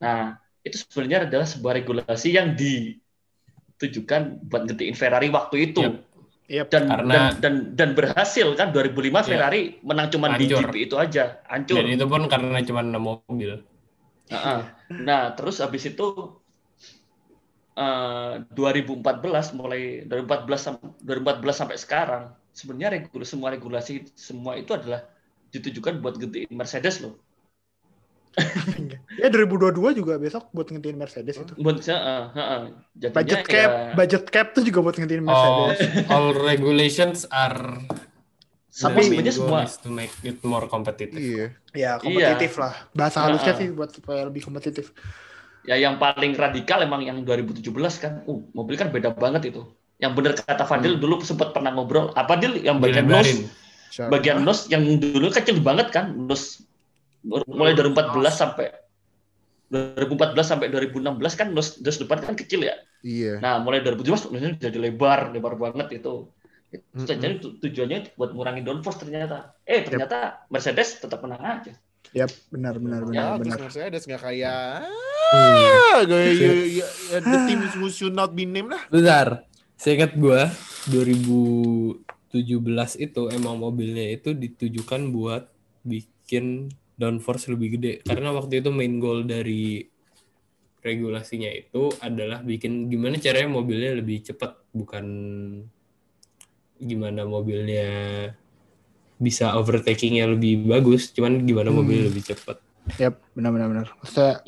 Nah, itu sebenarnya adalah sebuah regulasi yang ditujukan buat ngetiin Ferrari waktu itu. Yap. Yap. Dan, Karena- dan dan dan berhasil kan 2005 Iya. Ferrari menang cuma di. GP itu aja, hancur. Dan itu pun karena cuma 6 mobil. Nah, nah, terus habis itu eh, 2014 mulai 2014 sam- 2014 sampai sekarang sebenarnya regul semua regulasi semua itu adalah ditujukan buat gantiin Mercedes loh. [LAUGHS] Ya 2022 juga besok buat ngetiin Mercedes itu. Buat eh, eh, eh. Jadinya Budget cap, ya, budget cap tuh juga buat ngetiin Mercedes. all regulations are Tapi- sebenarnya semua is to make it more competitive. Iya. Ya kompetitif lah. Bahasa halusnya Nah. sih buat supaya lebih kompetitif. Ya yang paling radikal emang yang 2017 kan. Uh, mobil kan beda banget itu. Yang bener kata Fadil Hmm. dulu sempat pernah ngobrol. Apa Dil yang bagian. Siapa? bagian nose yang dulu kecil banget kan nose mulai 2014 sampai 2014 sampai 2016 kan nose, nose depan kan kecil ya Iya. nah mulai 2017 nose jadi lebar lebar banget itu jadi tu- tujuannya buat ngurangi downforce ternyata eh ternyata Mercedes tetap menang aja Yap, benar benar benar Bagus benar. Mercedes nggak kayak Ah, gue ya, [LAUGHS] ya, ya, the team who should not be named lah. Bentar, seingat gue 2017 itu emang mobilnya itu ditujukan buat bikin downforce lebih gede karena waktu itu main goal dari regulasinya itu adalah bikin gimana caranya mobilnya lebih cepat bukan gimana mobilnya bisa overtakingnya lebih bagus cuman gimana mobilnya lebih cepat Yap, benar-benar benar. Maksudnya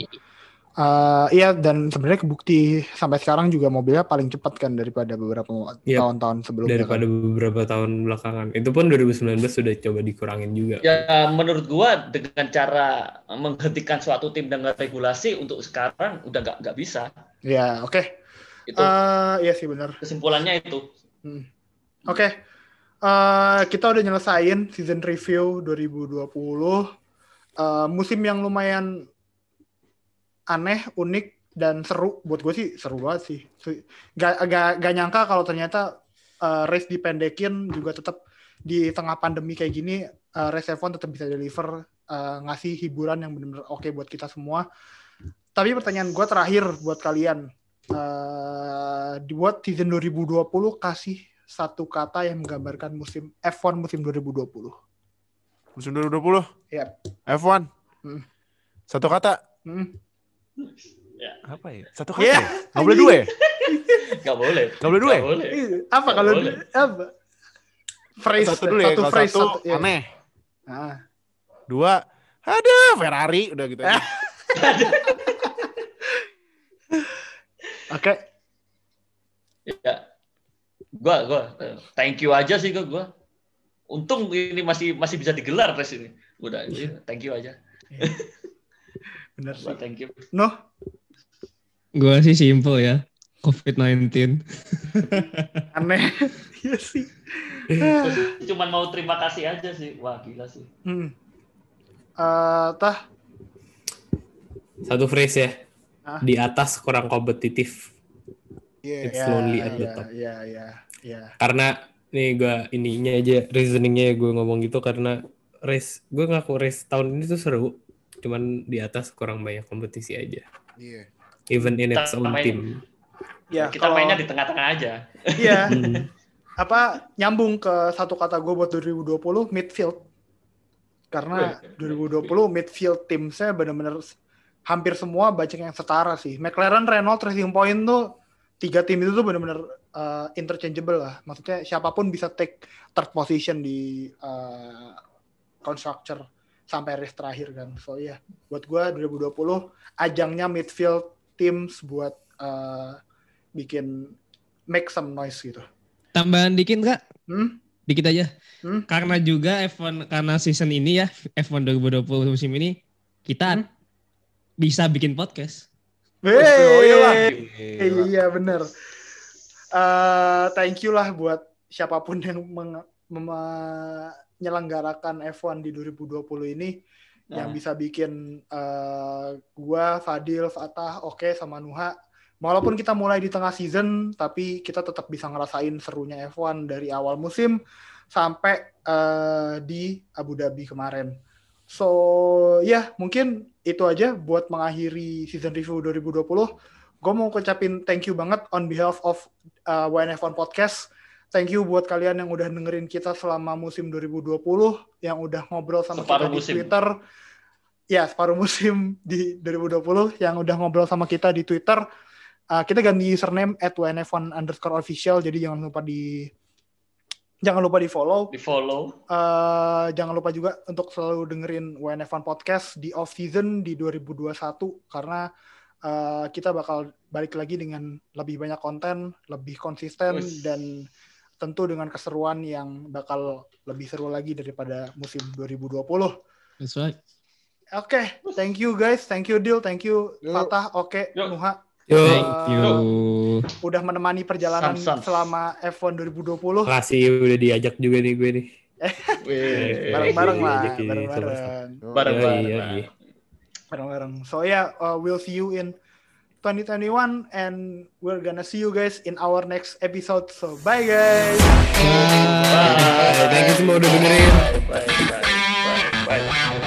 eh, iya dan sebenarnya kebukti sampai sekarang juga mobilnya paling cepat kan daripada beberapa Yap. tahun-tahun sebelumnya. daripada kan. beberapa tahun belakangan itu pun 2019 sudah coba dikurangin juga Ya menurut gua dengan cara menghentikan suatu tim dengan regulasi untuk sekarang udah nggak nggak bisa. Ya, oke. Itu Eh, iya sih benar. kesimpulannya itu. Oke. Eh, kita udah nyelesain season review 2020. Eh, musim yang lumayan aneh, unik dan seru. Buat gue sih seru banget sih. Gak, gak, gak nyangka kalau ternyata eh, race dipendekin juga tetap di tengah pandemi kayak gini eh, race F1 tetap bisa deliver eh, ngasih hiburan yang benar-benar oke buat kita semua. Tapi pertanyaan gue terakhir buat kalian. eh dibuat season 2020 kasih satu kata yang menggambarkan musim F1 musim 2020. Musim 2020. Yap. F1. Hmm. Satu kata. Hmm. Apa ya? Satu kata. Iya. ya? Nggak boleh dua ya? Nggak boleh. Nggak boleh dua ya? Boleh. Apa Nggak kalau boleh. apa? Phrase Satu dulu ya. satu Kalau phrase satu, satu, ya. aneh. Ah. Dua, ada Ferrari. Udah gitu. [LAUGHS] Oke. Ya. Gua gua thank you aja sih ke gua. Untung ini masih masih bisa digelar race ini. Udah, ini thank you aja. [LAUGHS] Bener sih. Gua thank you. Noh, Gue sih simple ya. COVID-19. [LAUGHS] aneh. [LAUGHS] Iya sih. Cuman mau terima kasih aja sih. Wah, gila sih. Hmm. Eh, tah, satu phrase ya Ah. di atas kurang kompetitif Iya. It's lonely at the ya, top. Ya, ya, ya. karena nih gue ininya aja reasoningnya gue ngomong gitu karena race gue ngaku race tahun ini tuh seru cuman di atas kurang banyak kompetisi aja Iya. even in its own main- team Ya, Kita kalau- mainnya di tengah-tengah aja. Iya. [LAUGHS] Hmm. apa nyambung ke satu kata gue buat 2020 midfield karena 2020 midfield tim saya benar-benar hampir semua banyak yang setara sih McLaren, Renault, Racing Point tuh tiga tim itu tuh benar-benar uh, interchangeable lah maksudnya siapa pun bisa take third position di uh, constructor sampai race terakhir kan so ya yeah, buat gue 2020 ajangnya midfield teams buat uh, bikin make some noise gitu Tambahan dikit nggak? Hmm? Dikit aja. Hmm? Karena juga F1 karena season ini ya F1 2020 musim ini kita Hmm? bisa bikin podcast. Wey, Oh, iya lah. iya bener. Eh, thank you lah buat siapa pun yang menyelenggarakan F1 di 2020 ini yang Nah. bisa bikin eh, gua, Fadil, Fatah, Oke sama Nuha. Walaupun kita mulai di tengah season, tapi kita tetap bisa ngerasain serunya F1 dari awal musim sampai eh, di Abu Dhabi kemarin. So, ya mungkin itu aja buat mengakhiri season review 2020. Gue mau ngucapin thank you banget on behalf of uh, WNF1 Podcast. Thank you buat kalian yang udah dengerin kita selama musim 2020, yang udah ngobrol sama Separuh kita di musim. Twitter. Ya, separuh musim di 2020, yang udah ngobrol sama kita di Twitter. Uh, kita ganti username at WNF1 underscore official, jadi jangan lupa di jangan lupa di follow. Di follow. Eh, jangan lupa juga untuk selalu dengerin WNF1 Podcast di off season di 2021 karena eh, kita bakal balik lagi dengan lebih banyak konten, lebih konsisten Wis. dan tentu dengan keseruan yang bakal lebih seru lagi daripada musim 2020. Oke, That's right. thank you guys, thank you Dil, thank you Yuk. Fatah, oke, Yuk. Nuha Yo. Thank you. Udah menemani perjalanan Samsung. selama F1 2020. Kasih udah diajak juga nih gue nih. [LAUGHS] Bareng-bareng iya, lah, bareng-bareng. Bareng-bareng. Bareng-bareng. So yeah, uh, we'll see you in 2021 and we're gonna see you guys in our next episode. So bye guys. Bye. bye. bye. Thank you semua udah dengerin. Bye. Bye. Bye. bye. bye.